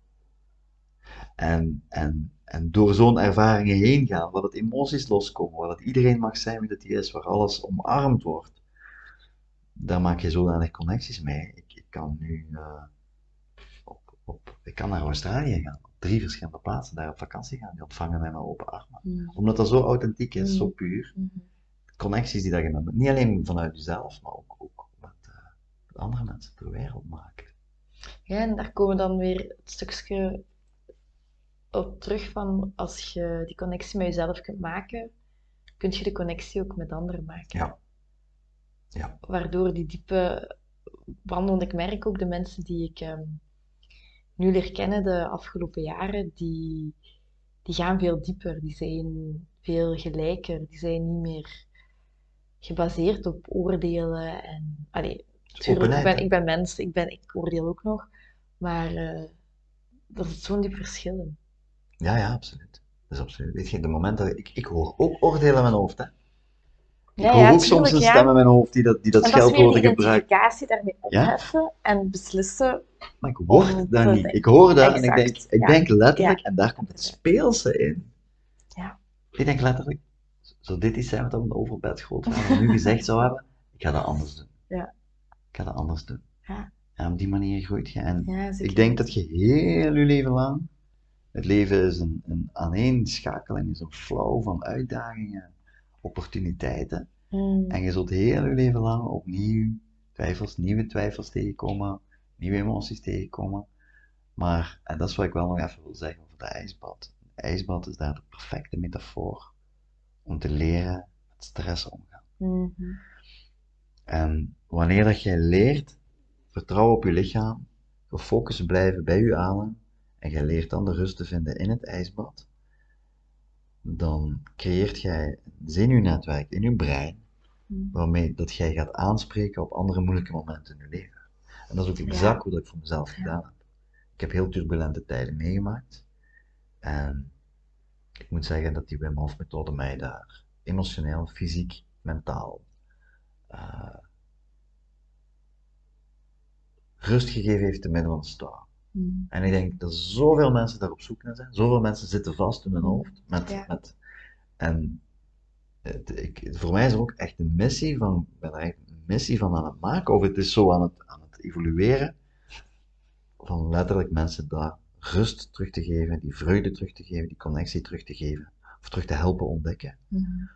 En, en, en door zo'n ervaringen heen gaan, waar dat emoties loskomen, waar dat iedereen mag zijn wie dat hij is, waar alles omarmd wordt, daar maak je zodanig connecties mee. Ik, ik kan nu eh, op, ik kan naar Australië gaan, op drie verschillende plaatsen, daar op vakantie gaan, die ontvangen mij met open armen.
Mm.
Omdat dat zo authentiek is,
Mm.
zo puur.
Mhm.
Connecties die dat je met, niet alleen vanuit jezelf, maar ook, ook met, eh, met andere mensen ter wereld maken.
Ja, en daar komen we dan weer het stukje op terug van als je die connectie met jezelf kunt maken, kun je de connectie ook met anderen maken.
Ja. Ja.
Waardoor die diepe band, want ik merk ook de mensen die ik ehm, nu leer kennen de afgelopen jaren, die, die gaan veel dieper, die zijn veel gelijker, die zijn niet meer gebaseerd op oordelen en... Allee,
Dus
Tuurlijk, ik ben, ik ben mens, ik, ben, ik oordeel ook nog, maar eh er zit zo'n diep verschil in.
Ja, ja, absoluut. Dat is absoluut. Weet je, de momenten dat ik, ik hoor ook oordelen in mijn hoofd, hè. Ik
Ja,
hoor
ja,
ook soms een
ja.
stem in mijn hoofd die dat, die dat
En dat is
scheldwoorden gebruikt.
daarmee opheffen en beslissen.
Maar ik word
Om
dat niet. Ik hoor dat en ik denk, ik
ja.
denk letterlijk,
Ja.
en daar komt het speelse in.
Ja.
Ik denk letterlijk, zou dit iets zijn wat mijn overbedsgrootvader nu <laughs> gezegd zou hebben? Ik ga dat anders doen.
Ja.
Ik ga dat anders doen.
Ja.
En op die manier groeit je. En ik denk dat je heel je leven lang, het leven is een, een aaneenschakeling, is een flow van uitdagingen, opportuniteiten.
Mm.
En je zult heel je leven lang opnieuw twijfels, nieuwe twijfels tegenkomen, nieuwe emoties tegenkomen. Maar, en dat is wat ik wel nog even wil zeggen over de ijsbad. Een ijsbad is daar de perfecte metafoor om te leren met stress omgaan.
Mhm.
En wanneer dat jij leert vertrouwen op je lichaam, gefocust blijven bij je adem, en jij leert dan de rust te vinden in het ijsbad, dan creëert jij een zenuwnetwerk in je brein,
Mm.
waarmee dat jij gaat aanspreken op andere moeilijke momenten in je leven. En dat is ook exact hoe dat ik voor mezelf gedaan heb. Ik heb heel turbulente tijden meegemaakt. En ik moet zeggen dat die Wim Hof methode mij daar emotioneel, fysiek, mentaal eh, rust gegeven heeft te midden van de storm.
Mm.
En ik denk dat zoveel mensen daar op zoek naar zijn. Zoveel mensen zitten vast in hun hoofd. Met,
Ja.
met, en het, ik, voor mij is er ook echt een missie van, ik ben er echt een missie van aan het maken, of het is zo aan het, aan het evolueren, van letterlijk mensen daar rust terug te geven, die vreugde terug te geven, die connectie terug te geven, of terug te helpen ontdekken.
Mhm.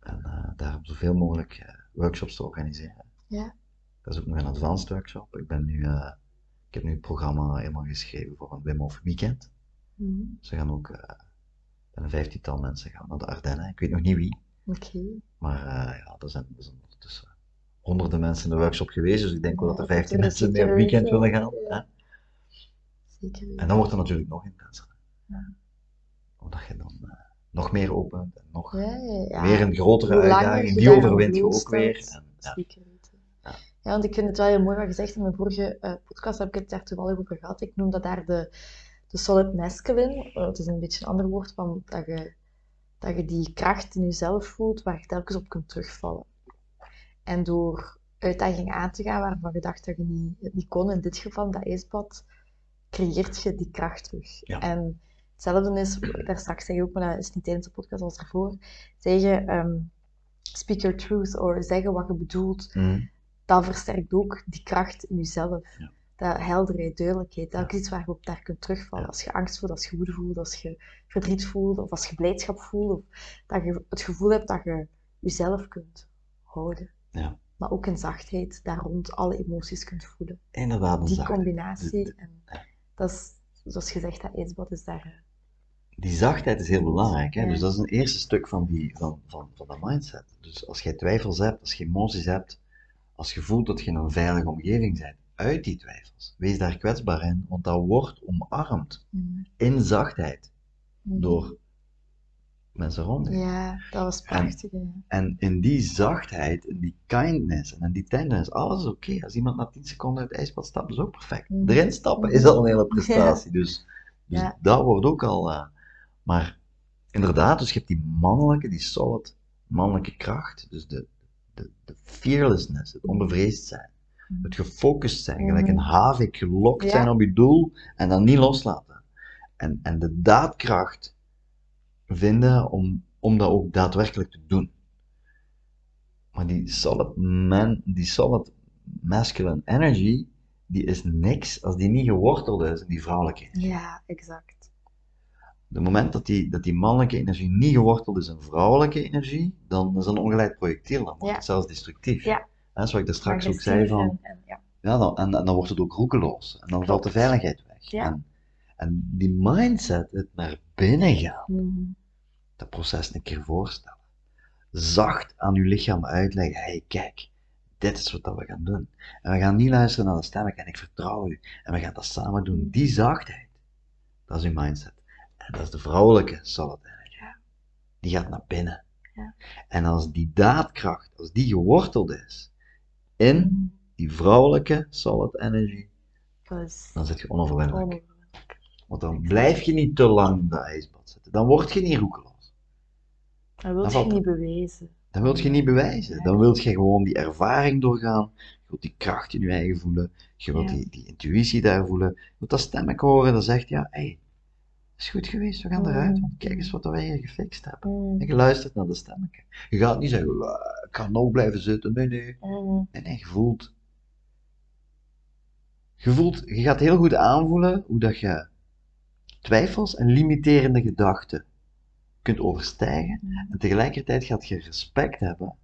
En eh, daar zoveel mogelijk eh, workshops te organiseren.
Ja.
Dat is ook nog een advanced workshop. Ik, ben nu, eh, ik heb nu het programma helemaal geschreven voor een Wim Hof weekend.
Mhm.
Ze gaan ook, een vijftiental mensen gaan naar de Ardennen. Ik weet nog niet wie,
Oké.
maar ja, er zijn, er zijn ondertussen honderden mensen in de workshop geweest, dus ik denk wel dat er
Ja,
vijftien
dat
mensen
is
mee op
zeker
weekend willen gaan.
Ja. Zeker.
En dan wordt het natuurlijk nog intenser.
Ja.
Omdat je dan eh, nog meer opent en nog weer een grotere uitdaging,
je
die overwint je ook weer. En, ja.
Zeker weten.
Ja.
Want ik vind het wel heel mooi wat gezegd. In mijn vorige eh, podcast heb ik het daar toevallig over gehad. Ik noem dat daar de, de solid masculine. Eh, het is een beetje een ander woord van dat je, dat je die kracht in jezelf voelt waar je telkens op kunt terugvallen. En door uitdagingen aan te gaan waarvan je dacht dat je niet, het niet kon, in dit geval dat ijsbad, creëert je die kracht terug.
Ja.
En hetzelfde is, daar straks zeg je ook, maar dat is niet tijdens de podcast, als ervoor, zeggen ehm, speak your truth, of zeggen wat je bedoelt,
Mm.
dat versterkt ook die kracht in jezelf.
Ja.
Dat helderheid, duidelijkheid, dat is
Ja.
iets waar je op daar kunt terugvallen. Als je angst voelt, als je woede voelt, als je verdriet voelt, of als je blijdschap voelt, of dat je het gevoel hebt dat je jezelf kunt houden.
Ja.
maar ook een zachtheid daar rond alle emoties kunt voelen.
Inderdaad, een
Die
zachtheid.
combinatie,
De-
en dat is, zoals gezegd, dat ijsbad is daar... eh,
Die zachtheid is heel belangrijk. Hè?
Ja.
Dus dat is een eerste stuk van, die, van, van, van dat mindset. Dus als jij twijfels hebt, als je emoties hebt, als je voelt dat je in een veilige omgeving bent, uit die twijfels. Wees daar kwetsbaar in, want dat wordt omarmd
mm,
in zachtheid
mm.
door mensen rond je.
Ja, dat was prachtig. hè.
En in die zachtheid, in die kindness en in die tenderness, alles is oké. Als iemand na 10 seconden uit het ijsbad stapt, is ook perfect.
Mhm.
Erin stappen is al een hele prestatie. Dus, dus
Ja.
dat wordt ook al. eh, maar inderdaad, dus je hebt die mannelijke, die solid mannelijke kracht. Dus de, de, de fearlessness, het onbevreesd zijn.
Mhm.
Het gefocust zijn,
Mhm.
gelijk een havik, gelokt
Ja.
zijn op je doel en dan niet loslaten. En, en de daadkracht vinden om, om dat ook daadwerkelijk te doen. Maar die solid man, die solid masculine energy, die is niks als die niet geworteld is in die vrouwelijke energie.
Ja, exact.
Op het moment dat die, dat die mannelijke energie niet geworteld is in vrouwelijke energie, dan is dat een ongeleid projectiel, dan wordt
Ja.
het zelfs destructief.
Ja.
Hè, zoals ik daar straks ook zei van,
en- ja.
ja, dan, en, en dan wordt het ook roekeloos. En dan valt de veiligheid weg.
Ja.
En, en die mindset, het naar binnen gaan,
Mhm.
Dat proces een keer voorstellen. Zacht aan uw lichaam uitleggen, hey kijk, dit is wat dat we gaan doen. En we gaan niet luisteren naar de stemmen en ik vertrouw u. En we gaan dat samen doen. Die zachtheid, dat is uw mindset. En dat is de vrouwelijke solid energy.
Ja.
Die gaat naar binnen.
Ja.
En als die daadkracht, als die geworteld is in die vrouwelijke solid energy, dan zit je onoverwinnelijk. Want dan blijf je niet te lang in dat ijsbad zitten. Dan word je niet roekeloos.
Dat wil je niet bewijzen.
Dat wil je niet bewijzen. Dan wil je gewoon die ervaring doorgaan. Je wilt die kracht in je eigen voelen. Je wilt
Ja.
die, die intuïtie daar voelen. Je wilt dat stemmetje horen dat zegt, ja, hé, hey, is goed geweest, we gaan eruit. Want kijk eens wat wij hier gefixt hebben.
Mhm.
En je luistert naar dat stemmetje. Je gaat niet zeggen, "Wa, ik ga nog blijven zitten. Nee, nee. Nee, nee, je voelt. Je voelt, je gaat heel goed aanvoelen hoe dat je twijfels en limiterende gedachten kunt overstijgen.
Mhm.
En tegelijkertijd gaat je respect hebben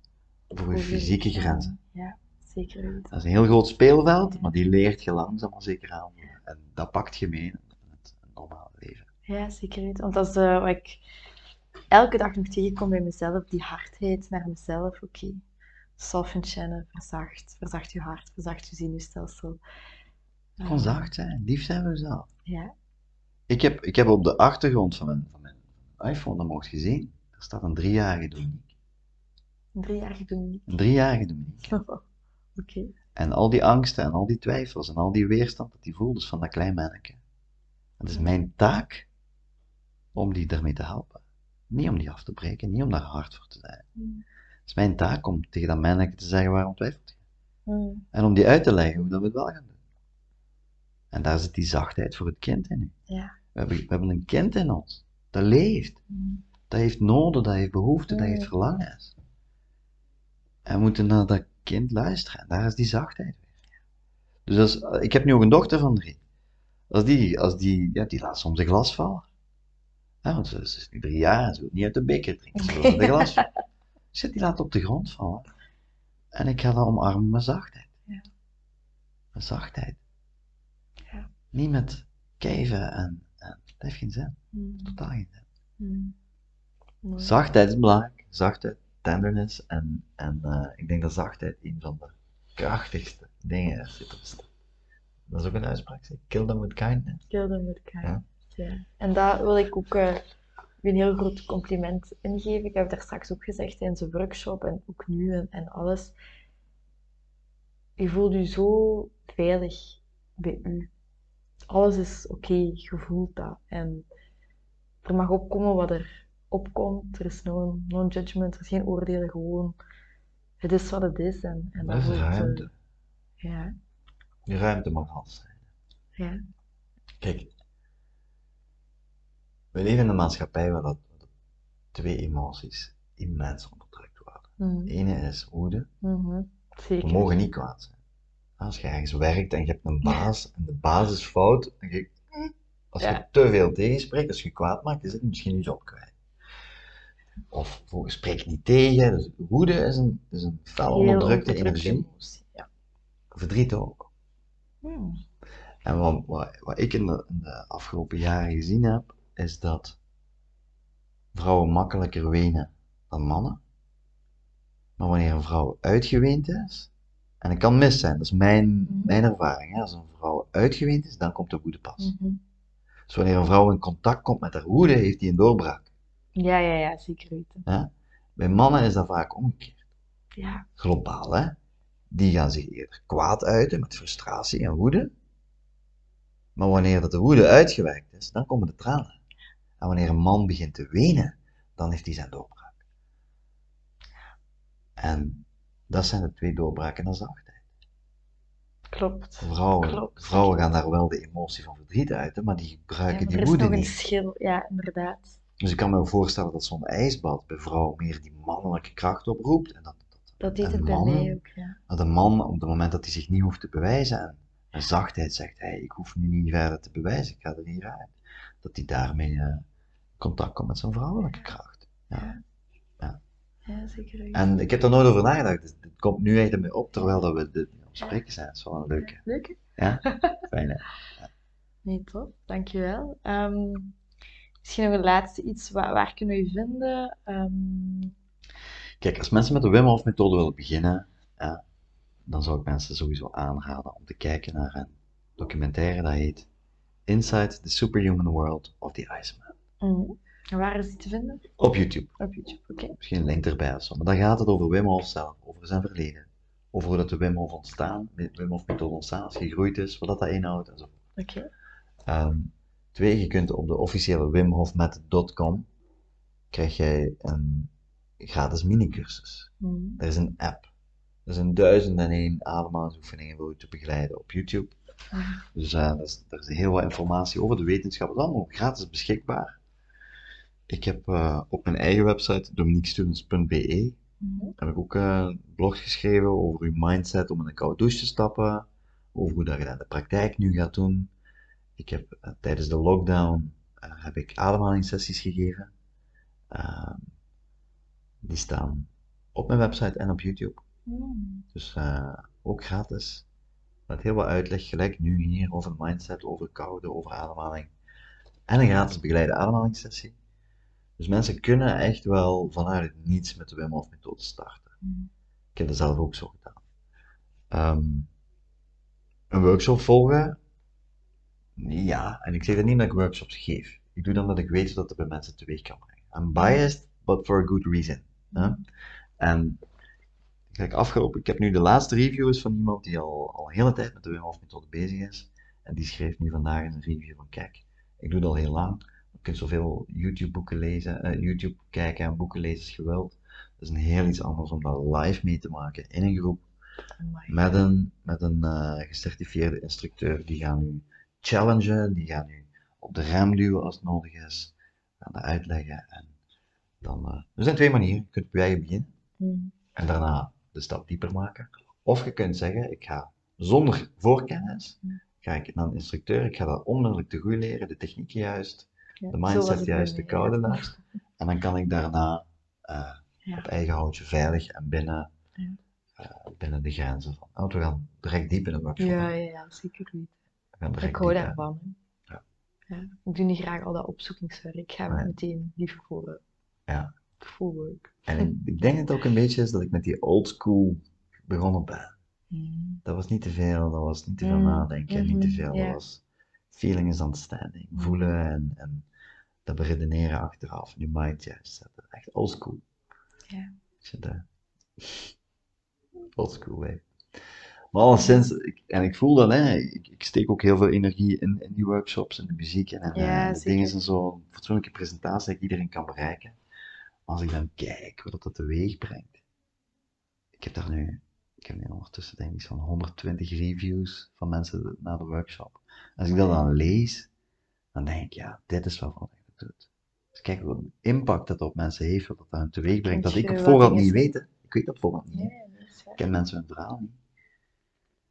voor je fysieke grenzen.
Ja, zeker weten.
Dat is een heel groot speelveld, maar die leert je langzaam maar zeker aan. En dat pakt je mee in het normale leven.
Ja, zeker weten. Want dat is eh, wat ik elke dag nog tegenkom bij mezelf, die hardheid naar mezelf. Oké, soften, channel, verzacht. Verzacht je hart, verzacht je zenuwstelsel.
Gewoon zacht zijn, lief zijn voor jezelf.
Ja.
Ik heb, ik heb op de achtergrond van mijn, van mijn iPhone, dat mocht je zien, er staat een driejarige Dominique.
Een driejarige Dominique.
Een driejarige Dominique. <laughs>
Oké.
En al die angsten en al die twijfels en al die weerstand dat die voelt, is van dat klein manneke. Het is mijn taak om die daarmee te helpen. Niet om die af te breken, niet om daar hard voor te zijn.
Mm.
Het is mijn taak om tegen dat manneke te zeggen waarom twijfelt je.
Mm.
En om die uit te leggen hoe dat we het wel gaan doen. En daar zit die zachtheid voor het kind in.
Ja.
We hebben, we hebben een kind in ons. Dat leeft.
Mm.
Dat heeft noden, dat heeft behoeften, dat heeft verlangens. En we moeten naar dat kind luisteren. En daar is die zachtheid weer. Dus als, ik heb nu ook een dochter van drie. Als die, als die, ja, die laat soms een glas vallen. Ja, want ze, is nu drie jaar en ze wil niet uit de beker drinken. Ze wil uit <laughs> een glas vallen. Dus die laat op de grond vallen. En ik ga dat omarmen met zachtheid.
Ja.
Met zachtheid.
Ja.
Niet met kijven en, en dat heeft geen zin.
Mm.
Totaal geen zin.
Mm. Mooi.
Zachtheid is belangrijk. Zachtheid, tenderness. En, en eh, ik denk dat zachtheid een van de krachtigste dingen is. Dat is ook een uitspraak. zeg. Kill them with kindness.
Kill them with kindness.
Ja.
Ja. En daar wil ik ook eh, u een heel groot compliment in geven. Ik heb daar straks ook gezegd in zijn workshop en ook nu en, en alles. Je voelt je zo veilig bij u. Alles is oké, je voelt dat. En er mag opkomen wat er opkomt. Er is no, no judgment, er is geen oordelen, gewoon. Het is wat het is. En, en
Er is
eh,
ruimte.
ja,
Die ruimte mag alles zijn.
ja.
Kijk, we leven in een maatschappij waar dat, dat twee emoties immens onderdrukt worden.
Mhm.
De ene is woede.
Mhm. Zeker.
We mogen niet kwaad zijn. Als je ergens werkt en je hebt een baas en de baas is fout, je, als je
Ja.
te veel tegenspreekt, als je je kwaad maakt, is het misschien je job kwijt. of voor- spreek niet tegen. Dus woede is een, is een fel onderdrukte energie.
Ja.
Verdriet ook.
Hmm.
En wat, wat, wat ik in de, in de afgelopen jaren gezien heb, is dat vrouwen makkelijker wenen dan mannen. Maar wanneer een vrouw uitgeweend is, en het kan mis zijn, dat is mijn,
Mhm.
mijn ervaring, hè, als een vrouw uitgeweend is, dan komt de woede pas.
Mhm.
Dus wanneer een vrouw in contact komt met haar woede, heeft die een doorbraak.
Ja, ja, ja, zeker weten.
Hè? Bij mannen is dat vaak omgekeerd.
Ja.
Globaal, hè? Die gaan zich eerder kwaad uiten met frustratie en woede. Maar wanneer dat de woede uitgewerkt is, dan komen de tranen. En wanneer een man begint te wenen, dan heeft hij zijn doorbraak. En dat zijn de twee doorbraken naar zachtheid.
Klopt.
Vrouwen,
Klopt.
vrouwen gaan daar wel de emotie van verdriet uiten, maar die
Ja,
gebruiken
maar
die
er is
woede
nog een
niet.
schil. Ja, inderdaad.
Dus ik kan me voorstellen dat zo'n ijsbad bij vrouwen meer die mannelijke kracht oproept. En dat, dat,
Dat deed het bij mij ook, ja.
dat een man op het moment dat hij zich niet hoeft te bewijzen en zachtheid zegt, hey, ik hoef nu niet verder te bewijzen, ik ga er niet uit. Dat hij daarmee eh, contact komt met zijn vrouwelijke kracht. Ja.
Ja, zeker.
En ik heb er nooit over nagedacht. Dus het komt nu echt in mij op terwijl dat we dit het spreken zijn. Dat is wel een leuke.
Leuk?
Ja, <laughs> fijn hè?
Nee, top. Dankjewel. Ehm misschien nog een laatste iets. Waar, waar kunnen we je vinden? Ehm,
Kijk, als mensen met de Wim Hof methode willen beginnen, ja, dan zou ik mensen sowieso aanraden om te kijken naar een documentaire dat heet Inside the Superhuman World of the Iceman.
mhm. En waar is die te vinden?
Op YouTube.
Op YouTube, oké.
Misschien een link erbij of zo. Maar dan gaat het over Wim Hof zelf, over zijn verleden. Over hoe dat de Wim Hof ontstaan, Wim Hof methode ontstaan is, gegroeid is, wat dat, dat inhoudt en zo.
Oké.
Ehm, twee, je kunt op de officiële wimhofmethod.com krijg jij een gratis minicursus.
Mhm.
Er is een app. Er zijn duizend en één ademhalingsoefeningen voor je te begeleiden op YouTube.
Mhm.
Dus eh, er, is, er is heel wat informatie over de wetenschap. Het is allemaal gratis beschikbaar. Ik heb eh, op mijn eigen website, dominiquestudents.be,
Mhm.
heb ik ook eh, een blog geschreven over uw mindset om in een koude douche te stappen. Over hoe dat je dat in de praktijk nu gaat doen. Ik heb eh, tijdens de lockdown heb ik ademhalingssessies gegeven. Ehm, die staan op mijn website en op YouTube.
Mhm.
Dus ook gratis. Met heel wat uitleg, gelijk nu hier, over mindset, over koude, over ademhaling. En een gratis begeleide ademhalingssessie. Dus mensen kunnen echt wel vanuit niets met de Wim Hof methode starten.
Mhm.
Ik heb dat zelf ook zo gedaan. Ehm, een workshop volgen? Ja, en ik zeg dat niet dat ik workshops geef. Ik doe dan dat ik weet wat het bij mensen teweeg kan brengen. I'm biased, but for a good reason. hè. En kijk, afgelopen, ik heb nu de laatste review is van iemand die al, al een hele tijd met de Wim Hof methode bezig is. En die schreef nu vandaag een review van, kijk, ik doe het al heel lang. Je kunt zoveel YouTube boeken lezen, eh, YouTube kijken en boeken lezen als je wilt. Dat is een heel iets anders om dat live mee te maken in een groep met een, met een eh, gecertificeerde instructeur. Die gaan u challengen, die gaan u op de rem duwen als het nodig is, gaan dat uitleggen. En dan, eh, er zijn twee manieren. Je kunt op je eigen beginnen
Mhm.
en daarna de stap dieper maken. Of je kunt zeggen, ik ga zonder voorkennis,
Mm.
ga ik naar een instructeur, ik ga dat onmiddellijk te goed leren, de technieken juist,
Ja,
de mindset
het
juist, de koude juist. En dan kan ik daarna eh, op eigen houtje veilig en binnen, eh, binnen de grenzen van. Want we gaan direct diep in de workshop.
Ja, ja, ja, zeker
direct
Ik hou
hè.
daarvan.
Ja.
Ja. Ik doe niet graag al dat opzoekingswerk. Ik ga
Nee.
meteen liever voor eh,
Ja.
full work.
En ik, ik denk dat het ook een beetje is dat ik met die old school begonnen ben. <laughs>
Mhm.
Dat was niet te veel, dat was niet te veel
Mm,
nadenken, en niet te
mhm,
veel. was feeling is understanding,
Mm.
voelen en, en dat beredeneren achteraf, je mind juist zetten. Echt old school.
Ja.
Ik zit daar. Old school, hè. Maar alleszins, ik, en ik voel dat, hè, ik, ik steek ook heel veel energie in, in die workshops, in de muziek en, en
Ja,
de dingen en zo, een fatsoenlijke presentatie ik iedereen kan bereiken. Maar als ik dan kijk wat dat teweeg brengt. Ik heb daar nu, ik heb nu ondertussen denk ik zo'n 120 reviews van mensen na de workshop. Als ik dat dan lees, dan denk ik, ja, dit is waarvan ik het doe. Dus kijk wat een impact dat op mensen heeft, wat dat aan teweeg brengt, dat ik op
wat
voorhand niet weet. Ik weet dat voorhand niet. Ik ken mensen hun verhaal niet.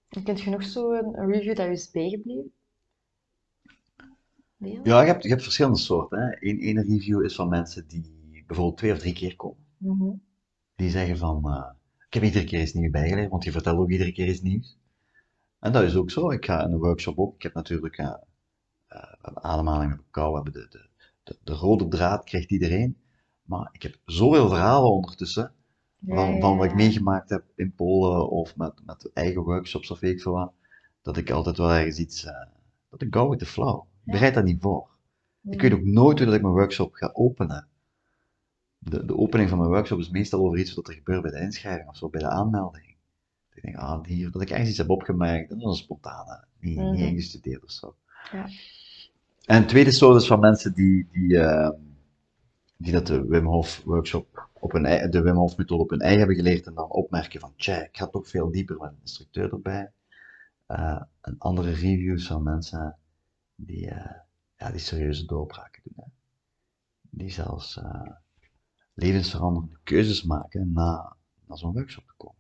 En Kent je nog zo'n een review dat je is bijgebleven? Deel?
Ja, je hebt, je hebt verschillende soorten. Hè. Eén ene review is van mensen die bijvoorbeeld twee of drie keer komen.
Mhm.
Die zeggen van, eh, ik heb iedere keer iets nieuws bijgeleerd, want je vertelt ook iedere keer iets nieuws. En dat is ook zo. Ik ga in een workshop ook. Ik heb natuurlijk uh, ademhaling, we hebben kou, hebben de, de, de, de, rode draad, krijgt iedereen. Maar ik heb zoveel verhalen ondertussen, van, van wat ik meegemaakt heb in Polen of met, met eigen workshops of weet ik veel wat, dat ik altijd wel ergens iets, uh, dat ik go with the flow. Ik bereid daar niet voor. Ik weet ook nooit hoe dat ik mijn workshop ga openen. De, de opening van mijn workshop is meestal over iets wat er gebeurt bij de inschrijving of zo, bij de aanmelding. Ik denk, ah, hier, dat ik ergens iets heb opgemerkt, dat is spontane, niet, niet ingestudeerd of zo.
Ja.
En tweede soort is van mensen die, die, uh, die dat de Wim Hof workshop op hun, de Wim Hof methode op hun eigen hebben geleerd en dan opmerken van, tja, ik ga toch veel dieper met een instructeur erbij. Uh, en andere reviews van mensen die, uh, ja, die serieuze doorbraken doen. Hè. Die zelfs uh, levensveranderende keuzes maken na, na zo'n workshop te komen.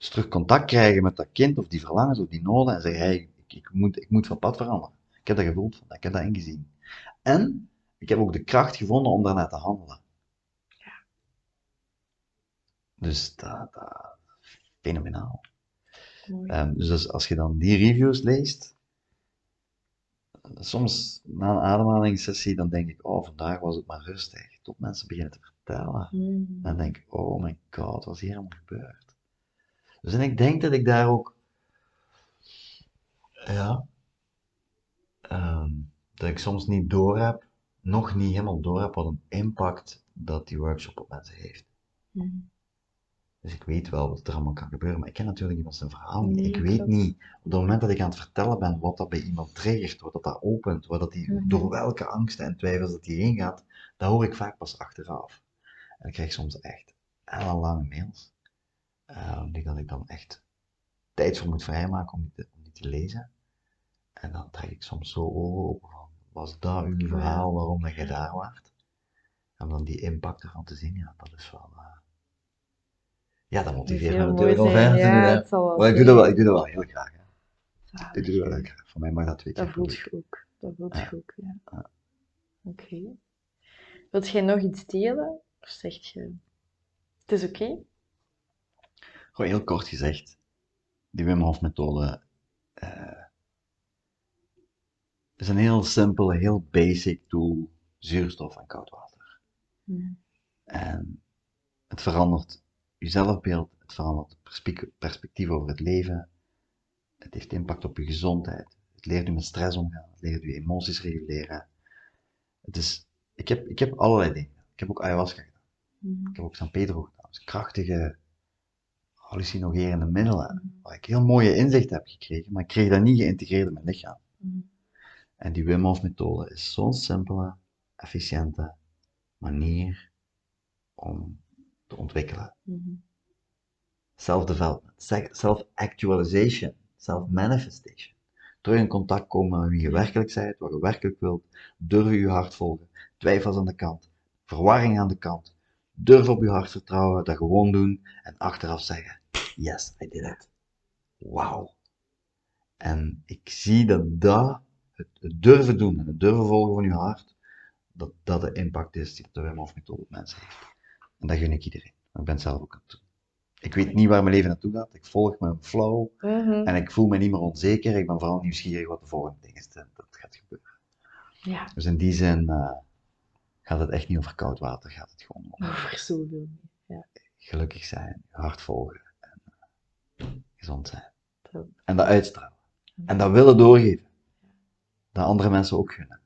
Dus terug contact krijgen met dat kind of die verlangens of die noden en zeggen, hey, ik, ik, moet, ik moet van pad veranderen. Ik heb dat gevoeld, ik heb dat ingezien. En ik heb ook de kracht gevonden om daarna te handelen.
Ja.
Dus dat, dat fenomenaal. Um, dus als je dan die reviews leest, soms na een ademhalingssessie, dan denk ik, oh, vandaag was het maar rustig. Tot mensen beginnen te vertellen.
Mm.
Dan denk ik, oh my god, wat is hier allemaal gebeurd? Dus en ik denk dat ik daar ook, ja, um, dat ik soms niet door heb, nog niet helemaal door heb wat een impact dat die workshop op mensen heeft.
Mm.
Dus ik weet wel wat er allemaal kan gebeuren, maar ik ken natuurlijk iemand zijn verhaal niet.
Nee,
ik weet
klopt.
niet, op het moment dat ik aan het vertellen ben, wat dat bij iemand triggert, wat dat, dat opent, wat dat die,
Mhm.
door welke angsten en twijfels dat die heen gaat, dat hoor ik vaak pas achteraf. En ik krijg soms echt ellenlange mails, eh, die dat ik dan echt tijd voor moet vrijmaken om die te, om die te lezen. En dan trek ik soms zo ogen open van, was dat uw verhaal, waarom dat jij daar waart? En dan die impact ervan te zien, ja, dat is wel... eh, ja, dat motiveert me natuurlijk
zijn.
verder doen.
Ja, wel
Maar ik doe, dat wel, ik doe dat wel heel graag. Hè.
Zalig,
Ik doe dat wel
ja.
heel graag. Voor mij mag dat twee keer
Dat voelt je ook. Dat voelt
Ja.
je ook, ja.
Ja.
Oké. Wilt jij nog iets delen? Of zeg je, het is oké?
Gewoon heel kort gezegd, die Wim Hof methode eh, is een heel simpele, heel basic tool, zuurstof en koud water.
Hm.
En het verandert je zelfbeeld, het verandert perspe- perspectief over het leven, het heeft impact op je gezondheid, het leert je met stress omgaan, het leert je emoties reguleren. Het is, ik, heb, ik heb allerlei dingen. Ik heb ook ayahuasca gedaan.
Hm.
Ik heb ook San Pedro gedaan. Dus krachtige, hallucinogerende middelen. Waar ik heel mooie inzichten heb gekregen, maar ik kreeg dat niet geïntegreerd in mijn lichaam.
Hm.
En die Wim Hof methode is zo'n simpele, efficiënte manier om te ontwikkelen.
Hm.
Self-development, se- self-actualization, self-manifestation. Terug in contact komen met wie je werkelijk bent, wat je werkelijk wilt. Durven je hart volgen. Twijfels aan de kant. Verwarring aan de kant. Durf op je hart vertrouwen, dat gewoon doen en achteraf zeggen: Yes, I did it. Wauw. En ik zie dat dat, het, het durven doen en het durven volgen van je hart, dat dat de impact is die de Wim Hof methode op mensen heeft. En dat gun ik iedereen. Maar ik ben het zelf ook aan het doen. Ik weet niet waar mijn leven naartoe gaat. Ik volg mijn flow.
Mhm.
En ik voel me niet meer onzeker. Ik ben vooral nieuwsgierig wat de volgende ding is dat dat gaat gebeuren.
Ja,
Dus in die zin eh, gaat het echt niet over koud water. Gaat het gewoon om
over zoveel meer.
gelukkig zijn, je hart volgen en gezond zijn. En dat uitstralen. En dat willen doorgeven. Dat andere mensen ook gunnen.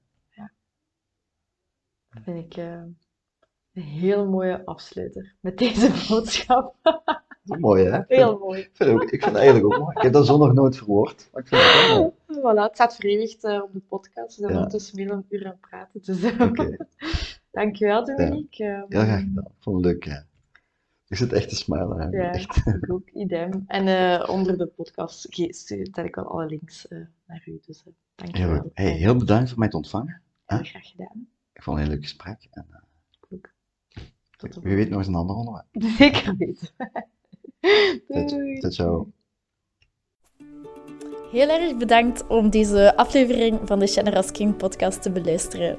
Dat vind ik eh, een heel mooie afsluiter met deze <laughs> boodschap.
Dat is mooi, hè?
Heel mooi.
Ik vind, het ook, ik vind het eigenlijk ook mooi. Ik heb dat zo nog nooit verwoord. Maar ik vind het wel mooi. <laughs>
Voilà, het staat verewigd eh, op de podcast. We zijn
Ja.
ondertussen meer dan een uur aan het praten. Dus
Oké, <laughs>
dankjewel, Dominique. Eh,
heel graag gedaan. Ik vond het leuk, ja. Ik zit echt te smilen.
Ja,
Echt.
ik ook, idem. En eh, onder de podcast zet ik wel alle links eh, naar u. Dus uh,
Heel,
dankjewel.
goed. hey, heel bedankt voor mij te ontvangen.
Heel graag gedaan.
Ik vond het een heel leuk gesprek. En, eh,
Ook. Tot
wie weet nog eens een ander onderwerp. <laughs>
Zeker weten. <laughs>
Tot,
Doei.
tot zo.
Heel erg bedankt om deze aflevering van de Shannon King podcast te beluisteren.